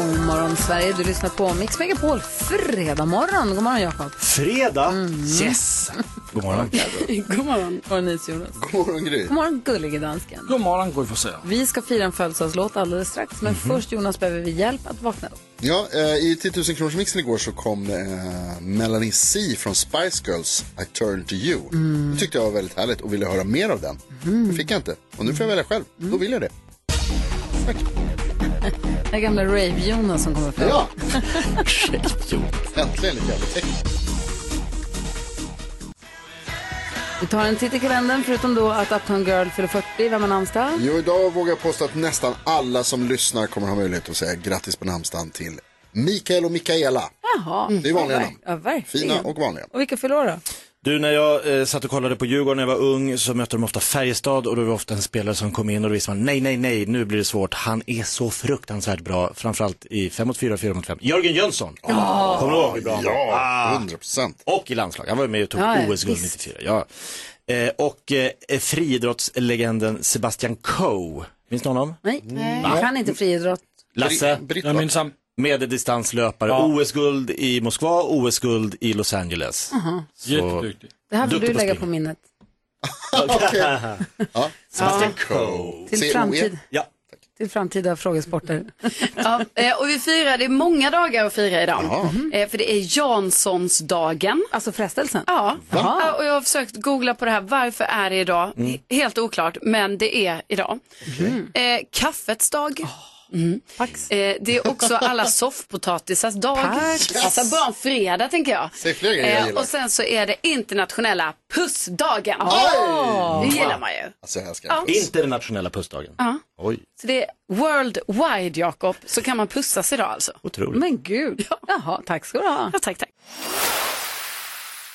God morgon Sverige, du lyssnar på Mix Megapol fredag morgon. God morgon Jakob. Fredag? Yes! God morgon. God morgon. God morgon Jonas. God morgon Gry. God morgon gullige dansken. God morgon, Gry Forssell. Vi ska fira en födelsedagslåt alldeles strax, men först Jonas behöver vi hjälp att vakna upp. Ja, eh, i 10 000 kronors mixen igår så kom eh, Melanie C från Spice Girls, I turn to you. Det tyckte jag var väldigt härligt och ville höra mer av den. Det fick jag inte. Och nu får jag välja själv. Då vill jag det. Den gamla Rave-Jonas som kommer fram. Ja! Äntligen lite jävla tecken. Vi tar en titt i kalendern, förutom då att Uptown Girl fyller 40. Vem har namnsdag? Jo, idag vågar jag påstå att nästan alla som lyssnar kommer ha möjlighet att säga grattis på namnsdagen till Mikael och Mikaela. Jaha. Det är vanliga namn. Ja, verkligen. Fina och vanliga. Och vilka fyller då? Du, när jag eh, satt och kollade på Djurgården när jag var ung så mötte de ofta Färjestad och då var det ofta en spelare som kom in och då visste man nej, nej, nej, nu blir det svårt. Han är så fruktansvärt bra, framförallt i 5 mot 4 och 4 mot 5. Jörgen Jönsson! Kommer du ihåg hur bra han var? Ja, 100 procent. Och i landslag, han var med och tog Ja, ja, OS-guld visst. 94. Ja. Eh, och eh, friidrottslegenden Sebastian Coe, minns du honom? Nej, jag kan inte friidrott. Lasse, Britt, Jag va? minns han. Medeldistanslöpare, Ja. OS-guld i Moskva, OS-guld i Los Angeles. Jätteduktig. Det här får du på lägga spring. på minnet. Okej. Ja, Sebastian Coe. Till, C-O-E. framtid, Ja. till framtida frågesporter. Ja, eh, och vi firar, det är många dagar att fira idag. Eh, För det är Janssonsdagen. Alltså frestelsen? Ja. ja, och jag har försökt googla på det här. Varför är det idag? Helt oklart, men det är idag. Eh, kaffets dag. Mm. Eh, det är också alla soffpotatisars dag. Alltså bra en fredag tänker jag. Säg fler grejer jag Eh, gillar. och sen så är det internationella pussdagen. Det gillar man ju. Alltså jag älskar Ja. det. Internationella pussdagen. Oj, Så det är worldwide Jakob, så kan man pussas idag alltså. otroligt. Men gud. Jaha, tack ska du ha. Ja, tack, tack.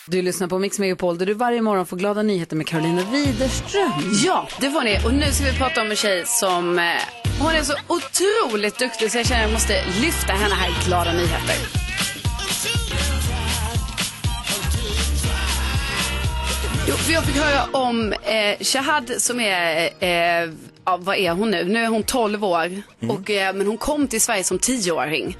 Du lyssnar på Mix Megapol där du varje morgon får glada nyheter med Carolina Widerström. Ja, det får ni. Och nu ska vi prata om en tjej som... Eh, hon är så otroligt duktig så jag känner att jag måste lyfta henne här i Glada nyheter. Jo, för jag fick höra om eh, Shahad som är, eh, ja, vad är hon nu? Nu är hon 12 år, och, eh, men hon kom till Sverige som 10-åring.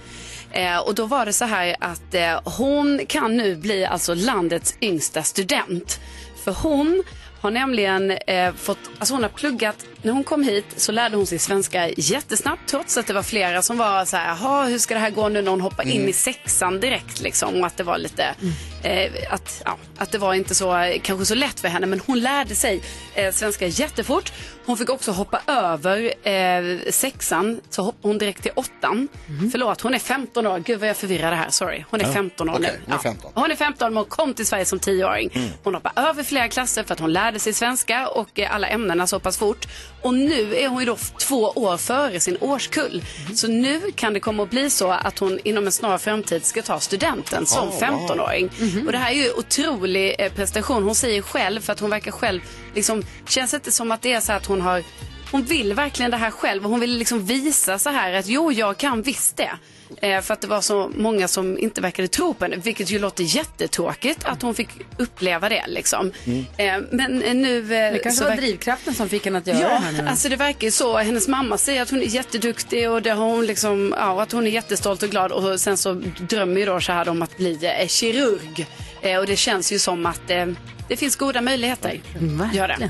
Eh, och då var det så här att eh, hon kan nu bli alltså landets yngsta student. För hon har nämligen eh, fått, alltså hon har pluggat, när hon kom hit så lärde hon sig svenska jättesnabbt trots att det var flera som var så här, jaha hur ska det här gå nu när hon hoppar in i sexan direkt liksom och att det var lite, eh, att, ja, att det var inte så, kanske så lätt för henne men hon lärde sig eh, svenska jättefort. Hon fick också hoppa över eh, sexan, så hoppade hon direkt till åttan. Förlåt, hon är 15 år, gud vad jag förvirrade här, sorry. Hon är 15 år Okej, nu. hon är 15. Hon är 15 men hon kom till Sverige som 10-åring. Hon hoppade över flera klasser för att hon lärde sig svenska och eh, alla ämnena så pass fort. Och nu är hon ju då två år före sin årskull. Så nu kan det komma att bli så att hon inom en snar framtid ska ta studenten som 15-åring. Och det här är ju otrolig eh, prestation. Hon säger själv, för att hon verkar själv, liksom, känns inte som att det är så att hon har hon vill verkligen det här själv och hon vill liksom visa så här att jo, jag kan visst det. Eh, för att det var så många som inte verkade tro på henne, vilket ju låter jättetråkigt att hon fick uppleva det liksom. Eh, men eh, nu... Eh, Det kanske så var verk- drivkraften som fick henne att göra det Ja, här nu. alltså det verkar ju så. Hennes mamma säger att hon är jätteduktig och det har hon liksom, ja, att hon är jättestolt och glad och sen så drömmer ju då Shahad om att bli eh, kirurg. Eh, och det känns ju som att eh, det finns goda möjligheter. Gör det.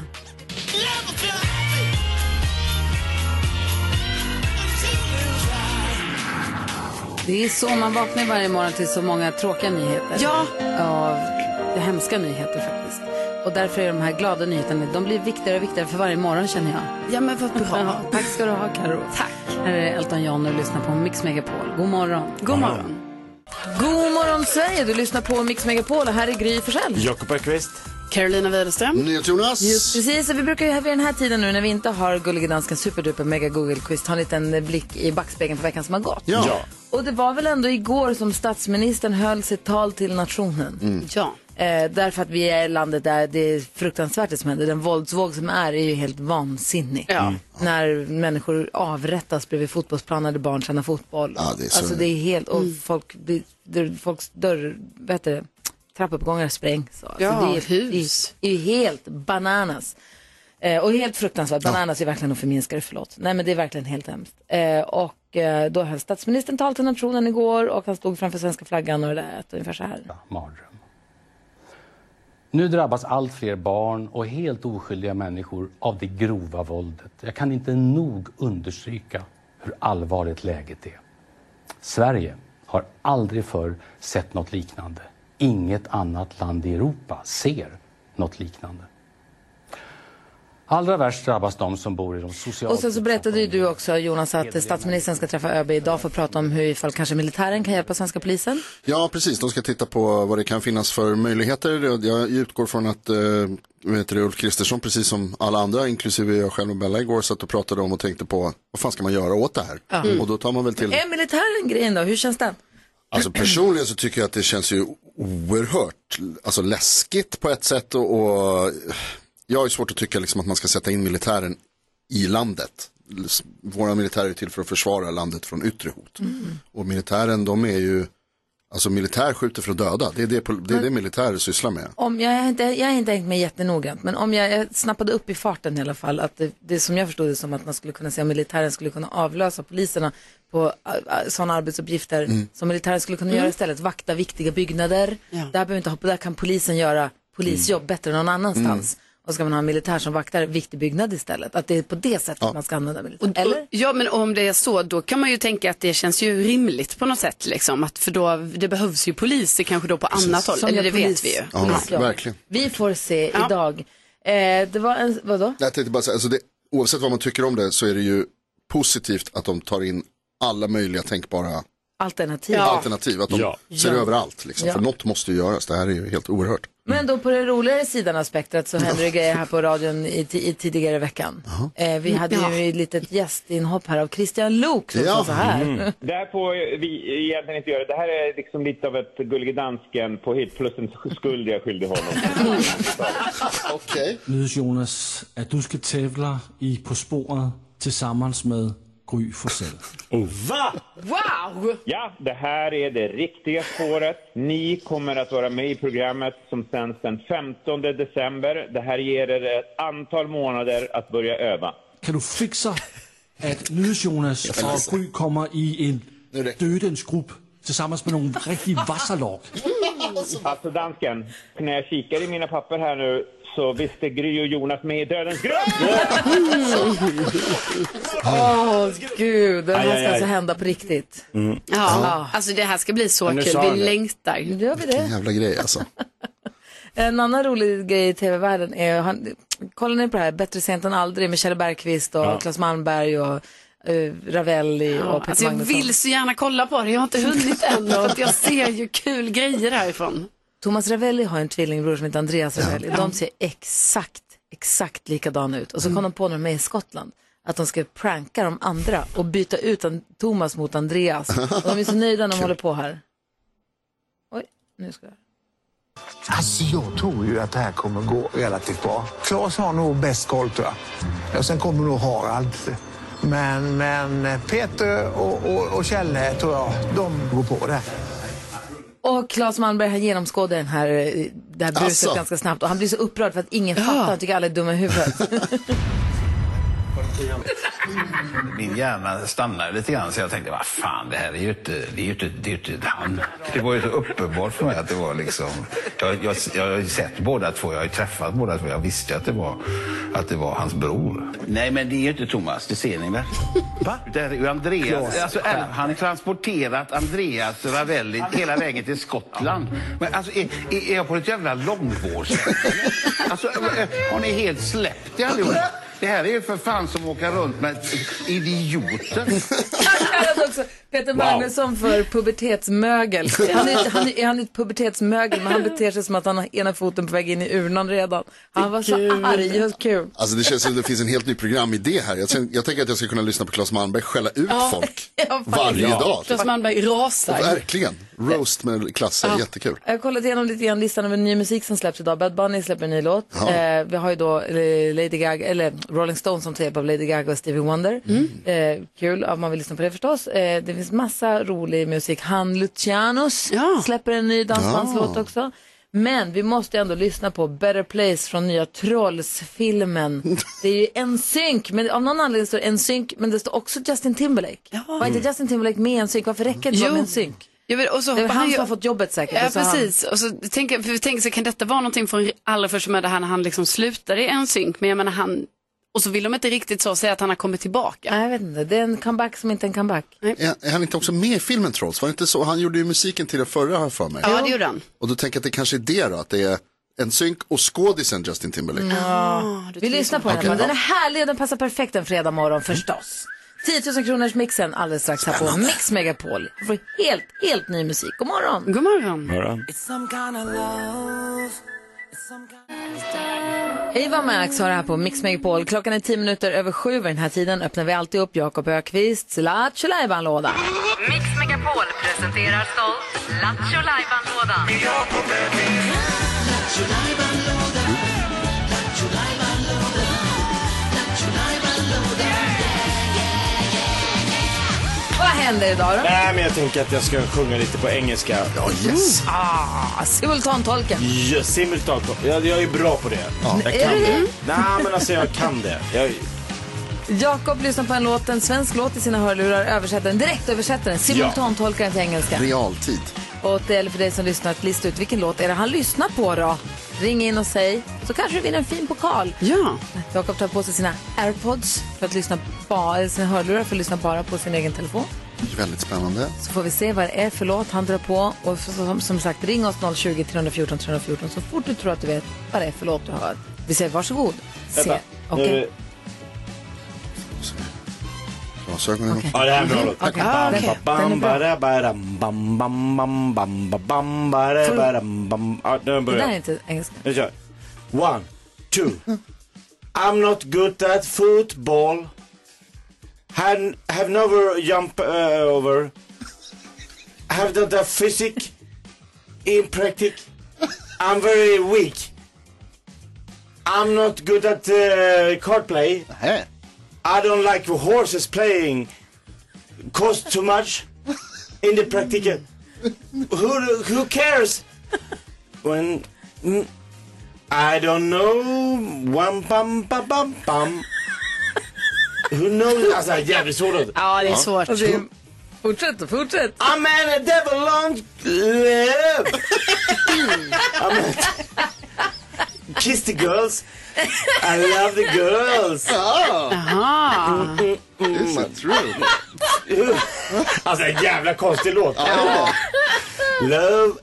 Det är så man vaknar varje morgon till så många tråkiga nyheter. Ja. Ja, hemska nyheter faktiskt. Och därför är de här glada nyheterna, de blir viktigare och viktigare för varje morgon känner jag. Ja men vad bra. Ja, tack ska du ha Karo. Tack. Här är Elton John och du lyssnar på Mix Megapol. God morgon. God morgon. God morgon Sverige, du lyssnar på Mix Megapol och här är Gry Forssell. Jakob Öqvist. Carolina Widerström. NyhetsJonas. Just precis, och vi brukar ju här vid den här tiden nu när vi inte har Gullige Dansken superduper mega Google quiz ta en liten blick i backspegeln på veckan som har gått. Ja. Och det var väl ändå igår som statsministern höll sitt tal till nationen. Ja. Eh, därför att vi är i landet där det är fruktansvärt det som händer. Den våldsvåg som är är ju helt vansinnig. Ja. När människor avrättas bredvid fotbollsplaner där barn tränar fotboll. Ja, det är så- Alltså det är helt, och folk, blir- dörr- folks dörr, vad heter det, trappuppgångar sprängs. Alltså, Ja, det är, hus. Det är, det är helt bananas. Eh, och helt fruktansvärt. Bananas är verkligen att förminska det, förlåt. Nej men det är verkligen helt hemskt. Eh, och eh, då höll statsministern tal till nationen igår och han stod framför svenska flaggan och det lät ungefär så här. mardröm. Nu drabbas allt fler barn och helt oskyldiga människor av det grova våldet. Jag kan inte nog understryka hur allvarligt läget är. Sverige har aldrig förr sett något liknande. Inget annat land i Europa ser något liknande. Allra värst drabbas de som bor i de socialt Och sen så berättade ju du också Jonas att statsministern ska träffa ÖB idag för att prata om hur ifall kanske militären kan hjälpa svenska polisen. Ja, precis. De ska titta på vad det kan finnas för möjligheter. Jag utgår från att eh, det, Ulf Kristersson, precis som alla andra, inklusive jag själv och Bella igår, satt och pratade om och tänkte på vad fan ska man göra åt det här? Och då tar man väl till, Är militären grejen då? Hur känns den? Alltså personligen så tycker jag att det känns ju oerhört, alltså läskigt på ett sätt och, och jag har ju svårt att tycka liksom att man ska sätta in militären i landet. Våra militärer är till för att försvara landet från yttre hot. Och militären, de är ju, alltså militär skjuter för att döda. Det är det, det, är det militärer sysslar med. Om jag, har inte, jag har inte hängt med jättenoggrant, men om jag, jag snappade upp i farten i alla fall att det, det som jag förstod det som att man skulle kunna säga att militären skulle kunna avlösa poliserna på sådana arbetsuppgifter som militären skulle kunna göra istället. Vakta viktiga byggnader. Ja. Där, behöver inte, hoppa- där kan polisen göra polisjobb bättre än någon annanstans. Och ska man ha en militär som vaktar viktig byggnad istället. Att det är på det sättet man ska använda militär. Eller? Ja, men om det är så, då kan man ju tänka att det känns ju rimligt på något sätt. Liksom. Att, för då, det behövs ju poliser kanske då på annat håll. Som Eller det polis- vet vi ju. Ja, polisjobb. verkligen. Vi får se Ja. idag. Eh, det var en, vadå? Jag tänkte bara säga, alltså det, oavsett vad man tycker om det så är det ju positivt att de tar in alla möjliga tänkbara Alternativ. alternativ. Att de Ja. ser Ja. över allt. Liksom. Ja. För något måste ju göras. Det här är ju helt oerhört. Men då på den roligare sidan av spektrat så händer det grejer här på radion i, i tidigare i veckan. Eh, vi hade ju ett litet gästinhopp här av Christian Luuk som Ja. sa så här. Det här får vi egentligen inte göra. Det här är liksom lite av ett Gullige Dansken på hit plus en skuld jag skyldig honom. Okej. Jonas, att du ska tävla i På spåret tillsammans med Gry Forssell. Wow! Ja, det här är det riktiga spåret. Ni kommer att vara med i programmet som sänds den 15 december. Det här ger er ett antal månader att börja öva. Kan du fixa att Jonas och Gry kommer i en dödens grupp tillsammans med någon riktig vassa lag? Alltså dansken, när jag kikar i mina papper här nu så visst är Gry och Jonas med i Dödens grupp. Åh gud, det här Aj, aj, ska alltså hända på riktigt. Ja, alltså det här ska bli så nu kul. sa han Vi det. längtar. Nu gör vi det. Jävla grej alltså. En annan rolig grej i tv-världen är, han, kollar ni på det här, Bättre sent än aldrig med Kjell Bergqvist och Claes Malmberg och uh, Ravelli och Peter Alltså jag Magnusson. vill så gärna kolla på det. Jag har inte hunnit än. För att jag ser ju kul grejer härifrån. Thomas Ravelli har en tvillingbror som heter Andreas Ravelli. De ser exakt, exakt likadana ut. Och så kom de på när de är i Skottland att de ska pranka de andra och byta ut Thomas mot Andreas. Och de är så nöjda när de håller på här. Oj, nu ska jag... Alltså jag tror ju att det här kommer gå relativt bra. Claes har nog bäst koll tror jag. Och sen kommer nog Harald. Men, men Peter och, och, och Kjelle tror jag, de går på det. Och Claes Malmberg han genomskådar den här, eh, det här bruset Asså. ganska snabbt och han blir så upprörd för att ingen fattar, han tycker alla är dumma i huvudet. Min hjärna stannade lite grann så jag tänkte, vad fan, det här är ju inte, det är ju inte, det är inte han. Det var ju så uppenbart för mig att det var liksom, jag, jag, jag har ju sett båda två, jag har ju träffat båda två, jag visste att det var, att det var hans bror. Nej men det är ju inte Thomas, det ser ni väl? Va? Det är ju Andreas, alltså, han har transporterat Andreas Ravelli hela vägen till Skottland. Men alltså, är, är jag på ett jävla långvårdshem? Alltså, är- har ni helt släppt det allihop? Det här är ju för fan som åka runt med idioter. också Peter Wow. Magnusson för pubertetsmögel. Han är, han, är, han är ett pubertetsmögel men han beter sig som att han har ena foten på väg in i urnan redan. Han var så arg och kul. Alltså det känns som att det finns en helt ny programidé här. Jag, tänk- jag tänker att jag ska kunna lyssna på Claes Malmberg skälla ut Ja. folk Ja, faktiskt. varje Ja. dag. Claes Malmberg rasar. Verkligen. Roast med klasser, jättekul. Jag har kollat igenom lite grann listan över ny musik som släpps idag. Bad Bunny släpper en ny låt. Ja. Eh, vi har ju då eh, Lady Gaga, eller Rolling Stones som tar av Lady Gaga och Stevie Wonder. Eh, kul om man vill lyssna på det förstås. Eh, det finns massa rolig musik. Han Lucianos Ja. släpper en ny dansbandslåt Ja. också. Men vi måste ändå lyssna på Better Place från nya Trolls-filmen. Det är ju en synk, men av någon anledning står det en synk, men det står också Justin Timberlake. Var inte Justin Timberlake med i en synk? Varför räcker det Jo. med en vet, och så Det är han ju- som har fått jobbet säkert. Ja, och så har han- precis. Och så tänker, för vi tänker så kan detta vara någonting från allra första med det här när han liksom slutar i en synk, men jag menar han, och så vill de inte riktigt så säga att han har kommit tillbaka. Nej, jag vet inte. Det är en comeback som inte är en comeback. Är, är han inte också med i filmen Trolls? Var det inte så? Han gjorde ju musiken till det förra jag för mig. Ja, det gjorde han. Och då tänker jag att det kanske är det då, att det är en synk och skådisen Justin Timberlake. Vi lyssnar på den. Här. Den ja. är härlig och den passar perfekt en fredag morgon förstås. 10 000 kronors mixen alldeles strax här på Mix Megapol. Du får helt, helt ny musik. God morgon! God morgon. Hörran. Eva Max har det här på Mix Megapol. Klockan är 10 minuter över sju. Vid den här tiden öppnar vi alltid upp Jakob Ökvists Lattjo låda Mix Megapol presenterar stolt Lattjo Lajban-lådan. Händer idag då? Nej, men jag tänker att jag ska sjunga lite på engelska. Ja, yes. Ah, simultantolken. Ja, simultant. Jag, jag är bra på det. Jag Är kan du det? Nej, men alltså jag kan det. Jag, Jakob lyssnar på en låt, en svensk låt i sina hörlurar, översätter den, direkt översätter den, simultantolkar den till engelska. Realtid. Och det gäller för dig som lyssnar att lista ut vilken låt är det han lyssnar på då. Ring in och säg, så kanske du vinner en fin pokal. Ja. Jakob tar på sig sina airpods för att lyssna bara, sina hörlurar för att lyssna bara på sin egen telefon. Väldigt spännande. Så får vi se vad det är för låt han drar på. Och som, som sagt, ring oss 020 314 314 så fort du tror att du vet vad det är för låt du hör. Vi säger varsågod. Se. Okej. Nu- Glasögonen. Ja, det här är en bra låt. Bam, bara, bam, bam, bam, bam, bam, bara, bam. Ja, den Det där är inte engelska. Jag kör. One, two. I'm not good at football. Have, have never jump uh, over. Have done the physic in practice. I'm very weak. I'm not good at uh, card play. Nähä. I don't like horses playing. Cost too much in the practical. Who who cares? When mm, I don't know. One bum bum bum bum. Who knows? Alltså jävligt svår låt. Ja, det är svårt. Det- Fortsätt, fortsätt. I'm an a devil on love. I'm a kiss the girls. I love the girls. Aha. Is it true? Alltså en jävla konstig låt. Love.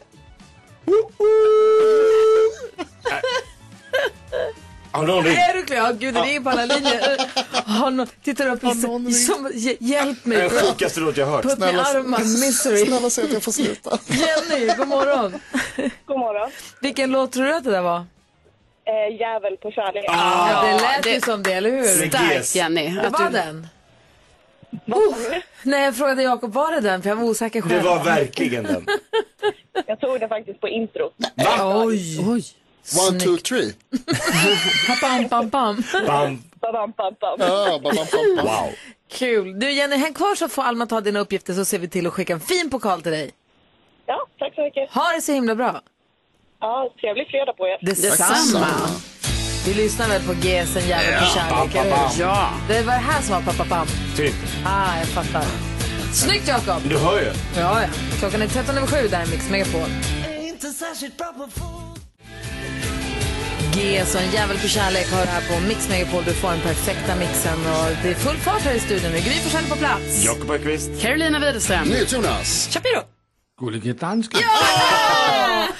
Har någon ringt? Är du klar? Ja, Gud, det ringer på alla linjer. Har någon, tittar upp i som, hj- Hjälp mig. Den sjukaste låt jag hört. Put me out of my misery. Snälla säg att jag får sluta. Jenny, god morgon. God morgon. Vilken låt tror du att det där var? Eh, jävel på kärlek. Ja, det lät ju det- som det, eller hur? Starkt Jenny. Det Att var du, den. Oh, nej, jag frågade Jakob, var det den? För jag var osäker själv. Det var verkligen den. Jag tog det faktiskt på intro. Oj. Oj. One, two, three. Bam. Bam, bam. Ja, bam, bam, bam, bam. Wow. Kul. Du Jenny, häng kvar så får Alma ta dina uppgifter så ser vi till att skicka en fin pokal till dig. Ja, tack så mycket. Ha det så himla bra. Ja, trevlig fredag på er. Detsamma. Vi lyssnar väl på GS en jävel på kärlek, bam, eller bam, hur? Ja. Det var det här som var pappa pam. Typ. Ah, jag fattar. Snyggt Jakob! Du hör ju. Ja, ja. Klockan är 13 över 7 där är Mix Megapol. GS och en jävel på kärlek har här på Mix Megapol. Du får den perfekta mixen och det är full fart här i studion. Gry Forssell på plats. Jakob Öqvist. Carolina Widerström. NyhetsJonas. Shapiro. Gullige danske.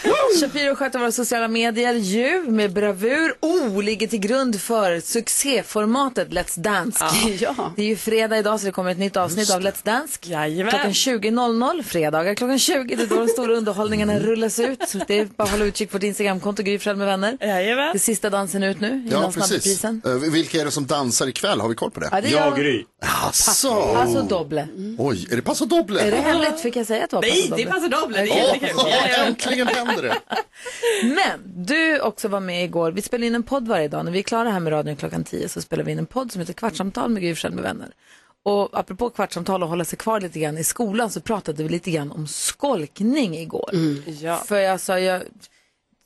Shapiro sköter våra sociala medier ju med bravur. Oh, ligger till grund för succéformatet Let's Dance. Ja. Det är ju fredag idag så det kommer ett nytt avsnitt av Let's Dance. Klockan 20.00, fredagar klockan 20. Det är då de stora underhållningarna rullas ut. Det är bara att hålla utkik på ditt Instagramkonto, Gry med vänner. Jajamän. Det är sista dansen ut nu Ja, innan precis. snabbreprisen. Eh, Vilka är det som dansar ikväll? Har vi koll på det? Ja, det är Jag. Gry. Asså. Paso doble. Oj, är det Paso Doble? Är det hemligt? Fick jag säga att det var Nej, Paso det doble? är Paso Doble. Det är jättekul. ja, äntligen händer det. Men du också var med igår. Vi spelar in en podd varje dag. När vi är klara här med radion klockan 10 så spelar vi in en podd som heter Kvartsamtal med Gry med vänner. Och apropå kvartsamtal och hålla sig kvar lite grann i skolan så pratade vi lite grann om skolkning igår. Ja. För jag sa, jag,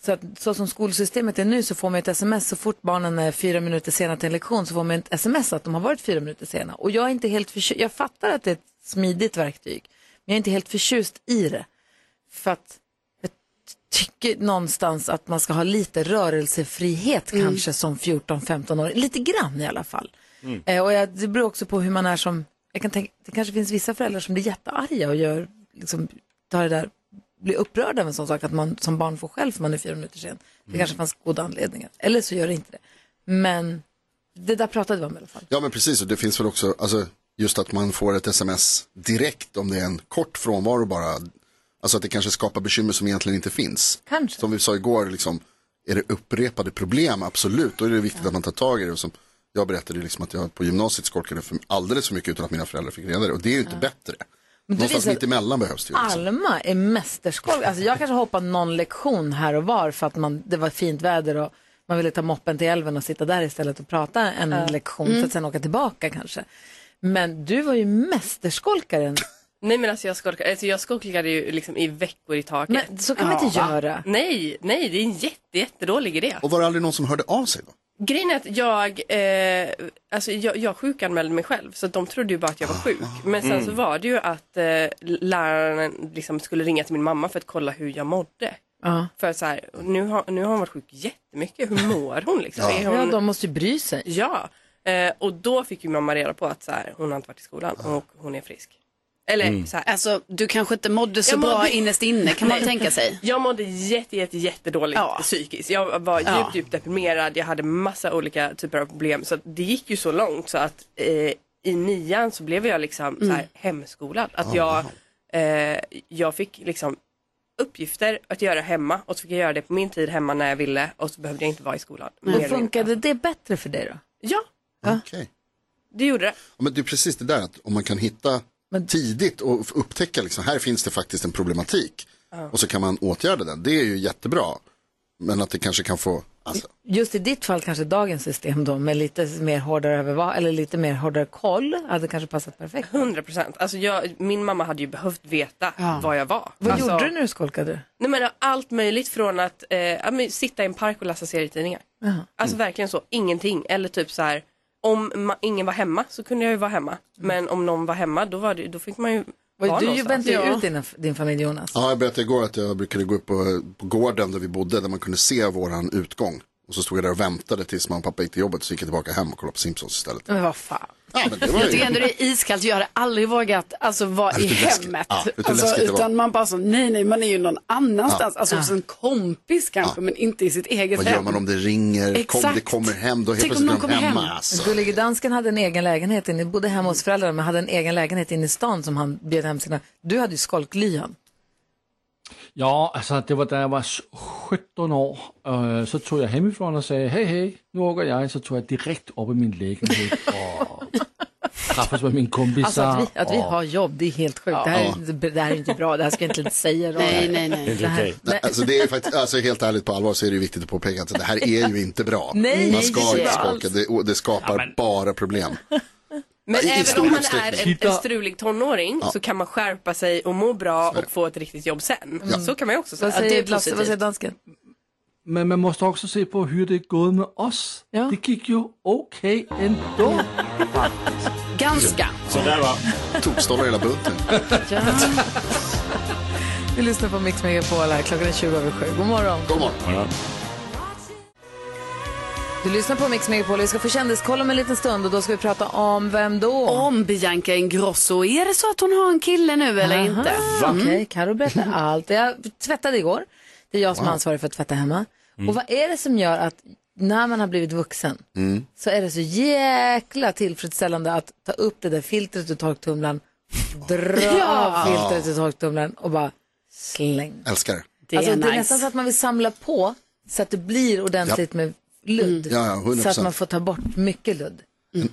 så, att, så som skolsystemet är nu så får man ett sms så fort barnen är fyra minuter sena till en lektion så får man ett sms att de har varit fyra minuter sena. Och jag är inte helt förtjust, jag fattar att det är ett smidigt verktyg, men jag är inte helt förtjust i det. För att tycker någonstans att man ska ha lite rörelsefrihet Mm. kanske som 14-15 år, lite grann i alla fall. Mm. Eh, och jag, det beror också på hur man är som, jag kan tänka, det kanske finns vissa föräldrar som blir jättearga och gör, liksom, tar det där, blir upprörda av en sån sak att man som barn får själv för man är fyra minuter sen. Det Mm. kanske fanns goda anledningar, eller så gör det inte det. Men det där pratade vi om i alla fall. Ja men precis och det finns väl också, alltså just att man får ett sms direkt om det är en kort frånvaro bara. Alltså att det kanske skapar bekymmer som egentligen inte finns. Kanske. Som vi sa igår, liksom, är det upprepade problem, absolut, då är det viktigt att man tar tag i det. Och som jag berättade liksom att jag på gymnasiet skolkade för alldeles för mycket utan att mina föräldrar fick reda det. Och det är ju inte bättre. Men Någonstans visar- mitt emellan behövs det ju. Liksom. Alma är mästerskolk. Alltså jag kanske hoppar någon lektion här och var för att man, det var fint väder och man ville ta moppen till älven och sitta där istället och prata en Ja. lektion Mm. för att sen åka tillbaka kanske. Men du var ju mästerskolkaren. Nej men alltså jag skolkade, alltså jag skolkade ju liksom i veckor i taget. Men så kan man inte Va? göra. Nej, nej det är en jätte, jättedålig idé. Och var det aldrig någon som hörde av sig då? Grejen är att jag, eh, alltså jag, jag sjukanmälde mig själv så att de trodde ju bara att jag var sjuk. Men sen Mm. så var det ju att eh, läraren liksom skulle ringa till min mamma för att kolla hur jag mådde. Ja. För så här, nu har, nu har hon varit sjuk jättemycket, hur mår hon liksom? Ja. Är hon... Ja, de måste ju bry sig. Ja, eh, och då fick ju mamma reda på att så här, hon har inte varit i skolan och hon är frisk. Eller så här, Alltså, du kanske inte mådde så Jag bra mådde- innerst inne kan man tänka sig. Jag mådde jätte, jätte, jättedåligt psykiskt. Jag var djupt, Ja. djupt deprimerad. Jag hade massa olika typer av problem. Så det gick ju så långt så att eh, i nian så blev jag liksom så Mm. här hemskolad. Att jag, eh, jag fick liksom uppgifter att göra hemma och så fick jag göra det på min tid hemma när jag ville och så behövde jag inte vara i skolan. Men funkade det bättre för dig då? Ja, Okej. det gjorde det. Ja, men det är precis det där att om man kan hitta tidigt och upptäcka liksom, här finns det faktiskt en problematik Ja. och så kan man åtgärda den. Det är ju jättebra. Men att det kanske kan få, alltså, Just i ditt fall kanske dagens system då med lite mer hårdare överva- eller lite mer hårdare koll hade kanske passat perfekt. 100 procent. Alltså jag, min mamma hade ju behövt veta vad jag var. Vad alltså, gjorde du när du skolkade? Nej men allt möjligt från att eh, ja, men, sitta i en park och läsa serietidningar. Jaha. Alltså verkligen så, ingenting. Eller typ så här, om ingen var hemma så kunde jag ju vara hemma. Men om någon var hemma då, var det, då fick man ju vara Du någonstans. väntade ju ut din, din familj Jonas. ja, jag berättade igår att jag brukade gå upp på, på gården där vi bodde där man kunde se våran utgång. Och så stod jag där och väntade tills mamma och pappa gick till jobbet så gick jag tillbaka hem och kollade på Simpsons istället. Men vad fan. Ja, men det var Jag tycker ändå det är iskallt. Jag hade aldrig vågat alltså, vara Ja, i läskigt. hemmet. Ja, alltså, läskigt det var. utan man bara så, nej, nej, man är ju någon annanstans. Ja. Alltså hos en kompis kanske, men inte i sitt eget Vad hem. gör man om det ringer, kom, Exakt. det kommer hem, då helt Tänk plötsligt är de hemma. hem. Alltså. Gullige dansken hade en egen lägenhet, inne, bodde hemma hos föräldrarna men hade en egen lägenhet inne i stan som han bjöd hem sina. Du hade ju skolklyan. Ja, alltså det var da jag var s- 17 år, øh, så tog jag hemifrån och sa hej hej, nu åker jag. Så tog jag direkt upp i min lägenhet och träffades med min kompisar. Alltså att vi, att vi har jobb, det är helt sjukt. Det, här, är- det här är inte bra, det här ska jag inte säga. då. Nej, nej, nej. Det Nej, alltså det är faktiskt, alltså helt ärligt på allvar så är det viktigt att påpeka att det här är ju inte bra. Nej, man ska inte skolka, det, det skapar bara problem. Men I även om man är en, en strulig tonåring Ja. så kan man skärpa sig och må bra och få ett riktigt jobb sen. Så kan man ju också säga. Vad att det säger, är Lasse, vad säger dansken? Men man måste också se på hur det gått med oss. Det gick ju okej ändå. Ganska. Så där var. Tokstollar hela bunten. Ja. Vi lyssnar på Mix Megapol här, klockan är 20 över 7. God morgon. God morgon. Du lyssnar på Mix Megapol, vi ska få kändiskoll om en liten stund och då ska vi prata om vem då? Om Bianca Ingrosso, är det så att hon har en kille nu eller Aha. inte? Okej, Karo berättar allt. Jag tvättade igår. Det är jag som är Wow. ansvarig för att tvätta hemma. Mm. Och vad är det som gör att när man har blivit vuxen Mm. så är det så jäkla tillfredsställande att ta upp det där filtret ur torktumlaren, dra Ja. av filtret ur torktumlaren och bara släng. Älskar det. Alltså, är det är nice. nästan så att man vill samla på så att det blir ordentligt med ludd. Ja, ja, 100%. så att man får ta bort mycket ludd.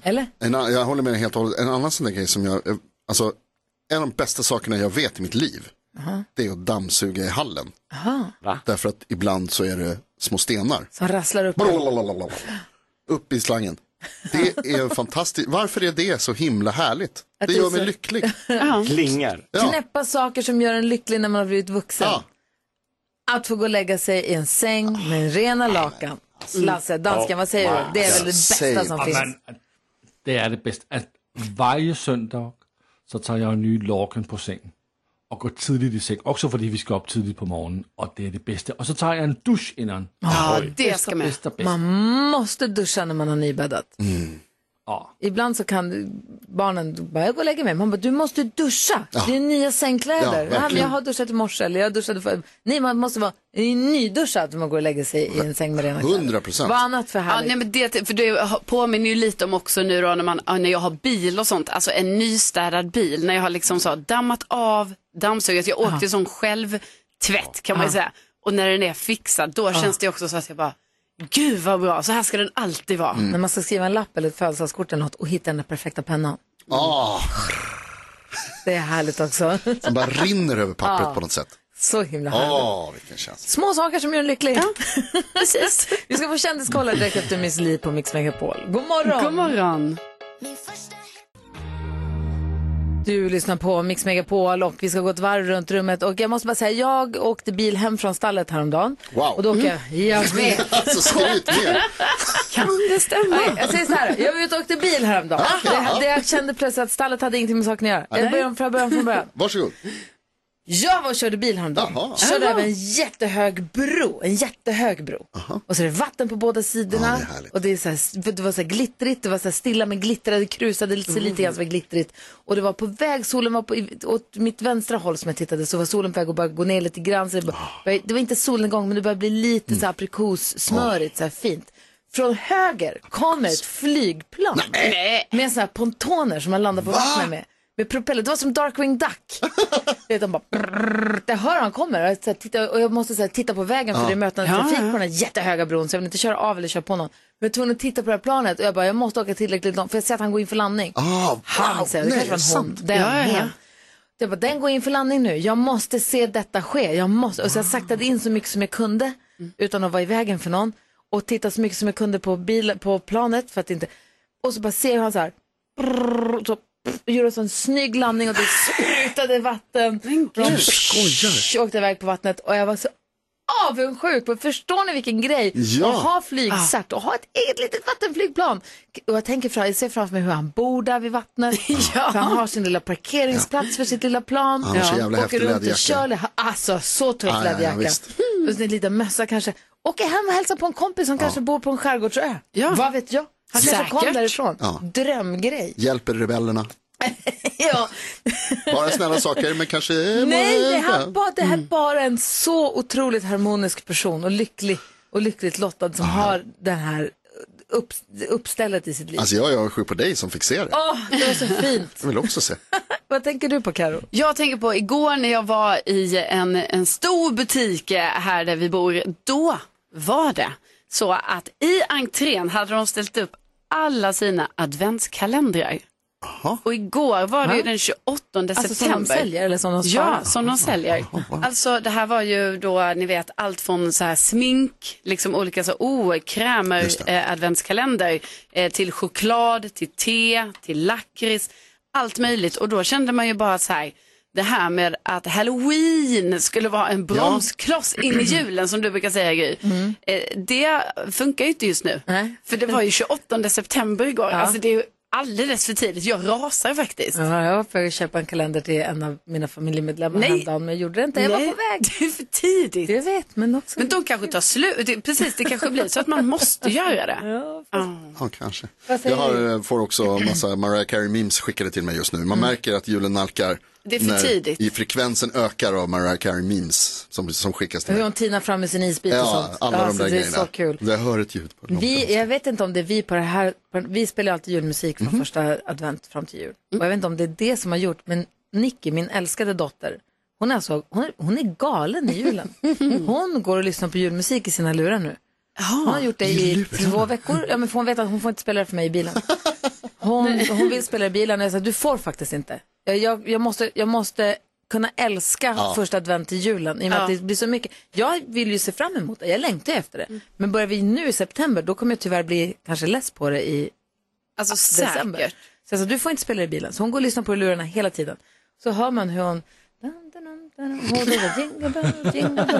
Eller? En, an- jag håller med helt och hållet. En annan sån där grej som jag, eh, alltså en av de bästa sakerna jag vet i mitt liv, Aha. det är att dammsuga i hallen. Aha. Därför att ibland så är det små stenar. Som rasslar upp. Upp i slangen. Det är fantastiskt. Varför är det så himla härligt? Att Det gör mig så- lycklig. Klingar. Ja. Knäppa saker som gör en lycklig när man har blivit vuxen. Att få gå och lägga sig i en säng med rena lakan. Lasse, dansken, vad säger du? Det är väl det bästa som finns. men, det är det bästa. Att varje söndag så tar jag en ny lakan på sängen och går tidigt i säng. Också för att vi ska upp tidigt på morgonen och det är det bästa. Och så tar jag en dusch innan. Ja, det ska. Bästa, bästa. Man måste duscha när man har nybäddat. Ja. Ibland så kan barnen bara, jag går och lägger mig. Man bara, du måste duscha. Ja. Det är nya Ja, sängkläder. Ja, jag har duschat i morse eller jag duschade för... Nej, man måste vara nyduschad när man går och lägger sig i en säng med rena kläder. 100 procent. Vad annat för Ja, härligt? nej, men det, för det påminner ju lite om också nu då när, man, ja, när jag har bil och sånt, alltså en nystädad bil, när jag har liksom så dammat av, dammsugit, jag åkte som självtvätt kan man ju Ja. säga. Och när den är fixad, då känns det också så att jag bara, gud vad bra, så här ska den alltid vara. När man ska skriva en lapp eller ett födelsedagskort eller något och hitta den perfekta pennan. Ah, Det är härligt också. som bara rinner över pappret Ja. på något sätt. Så himla härligt. Åh, vilken känsla. Små saker som gör en lycklig. Precis. Vi ska få kändiskolla direkt efter Miss Li på Mix Megapol. God morgon! God morgon. Du lyssnar på Mix Megapol och vi ska gå ett varv runt rummet och jag måste bara säga, jag åkte bil hem från stallet häromdagen. Wow. Och då åker jag, jag vet. Alltså skryt mer. Kan det stämma? Nej, jag säger så här, jag var ute och åkte bil häromdagen. Det, det jag kände plötsligt att stallet hade ingenting med saken att göra. Jag börjar början från början. Varsågod. Jag var och körde bil häromdagen. Jaha. Körde över en jättehög bro. En jättehög bro. Och så är det vatten på båda sidorna. Ja, det och det, är så här, det var så här glittrigt, det var så här stilla men glittrade, det krusade lite, Mm. lite grann som glittrigt. Och det var på väg, solen var på, åt mitt vänstra håll som jag tittade så var solen på väg att börja gå ner lite grann. Så det, Ah. började, det var inte solnedgång men det började bli lite Mm. så aprikossmörigt, så här fint. Från höger kommer ett flygplan med såna här pontoner som man landar på vattnet med. Med propeller. Det var som Darkwing Duck. Du vet, de bara brrrr, jag hör han kommer och jag, tittar, och jag måste så här, titta på vägen för det är mötande Ja, trafik på den här jättehöga bron så jag vill inte köra av eller köra på någon. Men jag var tvungen att titta på det här planet och jag bara, jag måste åka tillräckligt långt för jag ser att han går in för landning. Ah, wow. Han säger, det Nej, kanske var en hon. Den, Ja, ja. Jag bara, den går in för landning nu. Jag måste se detta ske. Jag måste. Och så jag saktade in så mycket som jag kunde utan att vara i vägen för någon. Och tittade så mycket som jag kunde på, bil, på planet för att inte... Och så bara ser jag han så här. brrrr, så gjorde en sån snygg landning och det sprutade vatten. Men gud. psh, åkte iväg på vattnet och jag var så avundsjuk. Förstår ni vilken grej? Ja. Att ha flygcert och ha ett eget litet vattenflygplan. Och jag, tänker fram, jag ser framför mig hur han bor där vid vattnet. För han har sin lilla parkeringsplats för sitt lilla plan. Han har så jävla Åker häftig runt och läderjacka. kör. Alltså så tuff Ja, ja, ja, läderjacka. visst. och en liten mössa kanske. Åker hem och hälsar på en kompis som kanske bor på en skärgårdsö. Ja. Vad vet jag? Han kanske kom därifrån. Ja. Drömgrej. Hjälper rebellerna. ja. Bara snälla saker, men kanske... Nej, det här, bara, det Mm. här är bara en så otroligt harmonisk person och lycklig och lyckligt lottad som har den här upp, uppstället i sitt liv. Alltså jag är sjuk på dig som fick se det. Åh, det var så fint. Jag vill också se. Vad tänker du på Karo? Jag tänker på igår när jag var i en, en stor butik eh, här där vi bor. Då var det så att i entrén hade de ställt upp alla sina adventskalendrar. Och igår var det ju den 28 Alltså som september. de säljer eller som de sparar? Ja, som de säljer. Alltså det här var ju då, ni vet, allt från så här smink, liksom olika så, oh, krämer, eh, adventskalender, eh, till choklad, till te, till lakrits, allt möjligt. Och då kände man ju bara så här, det här med att halloween skulle vara en bromskloss in i julen som du brukar säga Gry. Eh, det funkar ju inte just nu. Nej. För det var ju 28 september igår. Ja. Alltså det är ju alldeles för tidigt. Jag rasar faktiskt. Ja, jag var på väg att köpa en kalender till en av mina familjemedlemmar Nej. häromdagen, men jag gjorde det inte. Jag var Nej, på väg. Det är för tidigt. Jag vet, men också... Men de kanske tar slut. Precis, det kanske blir så att man måste göra det. Ja, Ja, kanske. Jag har, eh, får också massa Mariah Carey memes skickade till mig just nu. Man märker att julen nalkar Det är för när tidigt. I frekvensen ökar av Mariah Carey memes som, som skickas till Hur mig. hon tinar fram med sin isbit och Ja, sånt. alla Ja, de där det är grejerna. så kul. Jag hör ett ljud på det. Vi, jag vet inte om det är vi på det här, på, vi spelar alltid julmusik från första advent fram till jul. Och jag vet inte om det är det som har gjort, men Nicky, min älskade dotter, hon är, alltså, hon är, hon är galen i julen. Hon går och lyssnar på julmusik i sina lurar nu. Hon har gjort det i två veckor, ja, men hon vet att hon får inte spela det för mig i bilen. Hon, hon vill spela i bilen och jag sa, du får faktiskt inte. Jag, jag, jag, måste, jag måste kunna älska Ja. första advent till julen i och med Ja. att det blir så mycket. Jag vill ju se fram emot det, jag längtar efter det. Men börjar vi nu i september, då kommer jag tyvärr bli kanske less på det i Alltså december. säkert. Så jag sa, du får inte spela i bilen. Så hon går och lyssnar på lurarna hela tiden. Så hör man hur hon hon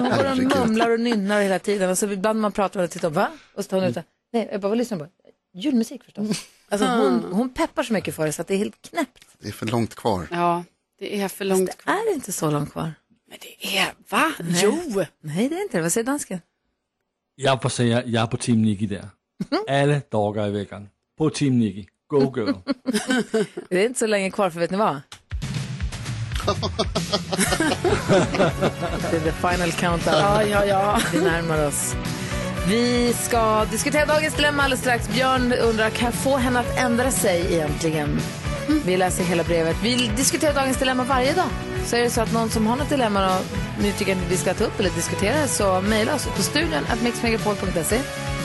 går och mumlar och nynnar hela tiden. Och så ibland man pratar med och tittar, va? Och så tar hon ut. Nej, jag bara, vad lyssnar på? Julmusik förstås. Alltså hon, hon peppar så mycket för det så att det är helt knäppt. Det är för långt kvar. Ja, det är för långt kvar. Det är inte så långt kvar. Men det är, va? Nej. Jo. Nej, det är inte det. Vad säger dansken? Jag får säga, jag är på team Nicky där. Alla dagar i veckan. På team Nicky. Go girl. Det är inte så länge kvar för vet ni vad? det är the final countdown. Ja, ja, ja. Vi närmar oss. Vi ska diskutera dagens dilemma alldeles strax. Björn undrar, kan jag få henne att ändra sig egentligen? Vi läser hela brevet. Vi diskuterar dagens dilemma varje dag. Så är det så att någon som har något dilemma och nu tycker att vi ska ta upp eller diskutera så mejla oss på studion at mixmegapol.se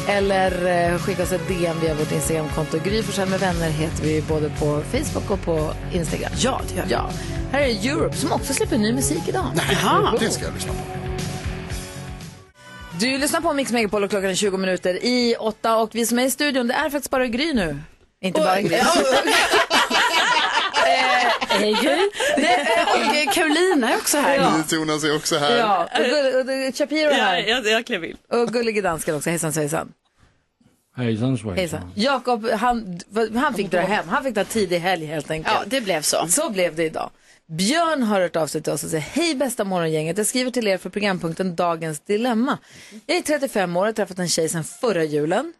eller eh, skicka oss ett DM via vårt Instagramkonto. Gry Forssell med vänner heter vi både på Facebook och på Instagram. Ja, det gör vi. Ja. Här är Europe som också släpper ny musik idag. Jaha. Det ska jag lyssna på. Du lyssnar på Mix Megapol och klockan är 20 minuter i åtta och vi som är i studion, det är faktiskt bara Gry nu. Inte bara Gry. Hej Gry. Och Carolina är också här. Ja. Jonas är också här. Ja, och, Gull- och, och Shapiro är här. jag, jag klev in. Och gullige dansken också. Hejsan svejsan. Hejsan svejsan. Hejsan. Jakob, han, han fick dra hem. Han fick ta tidig helg helt enkelt. Ja, det blev så. Så blev det idag. Björn har hört av sig till oss och säger Hej bästa morgongänget, jag skriver till er för programpunkten Dagens Dilemma. Jag är 35 år och har träffat en tjej sedan förra julen.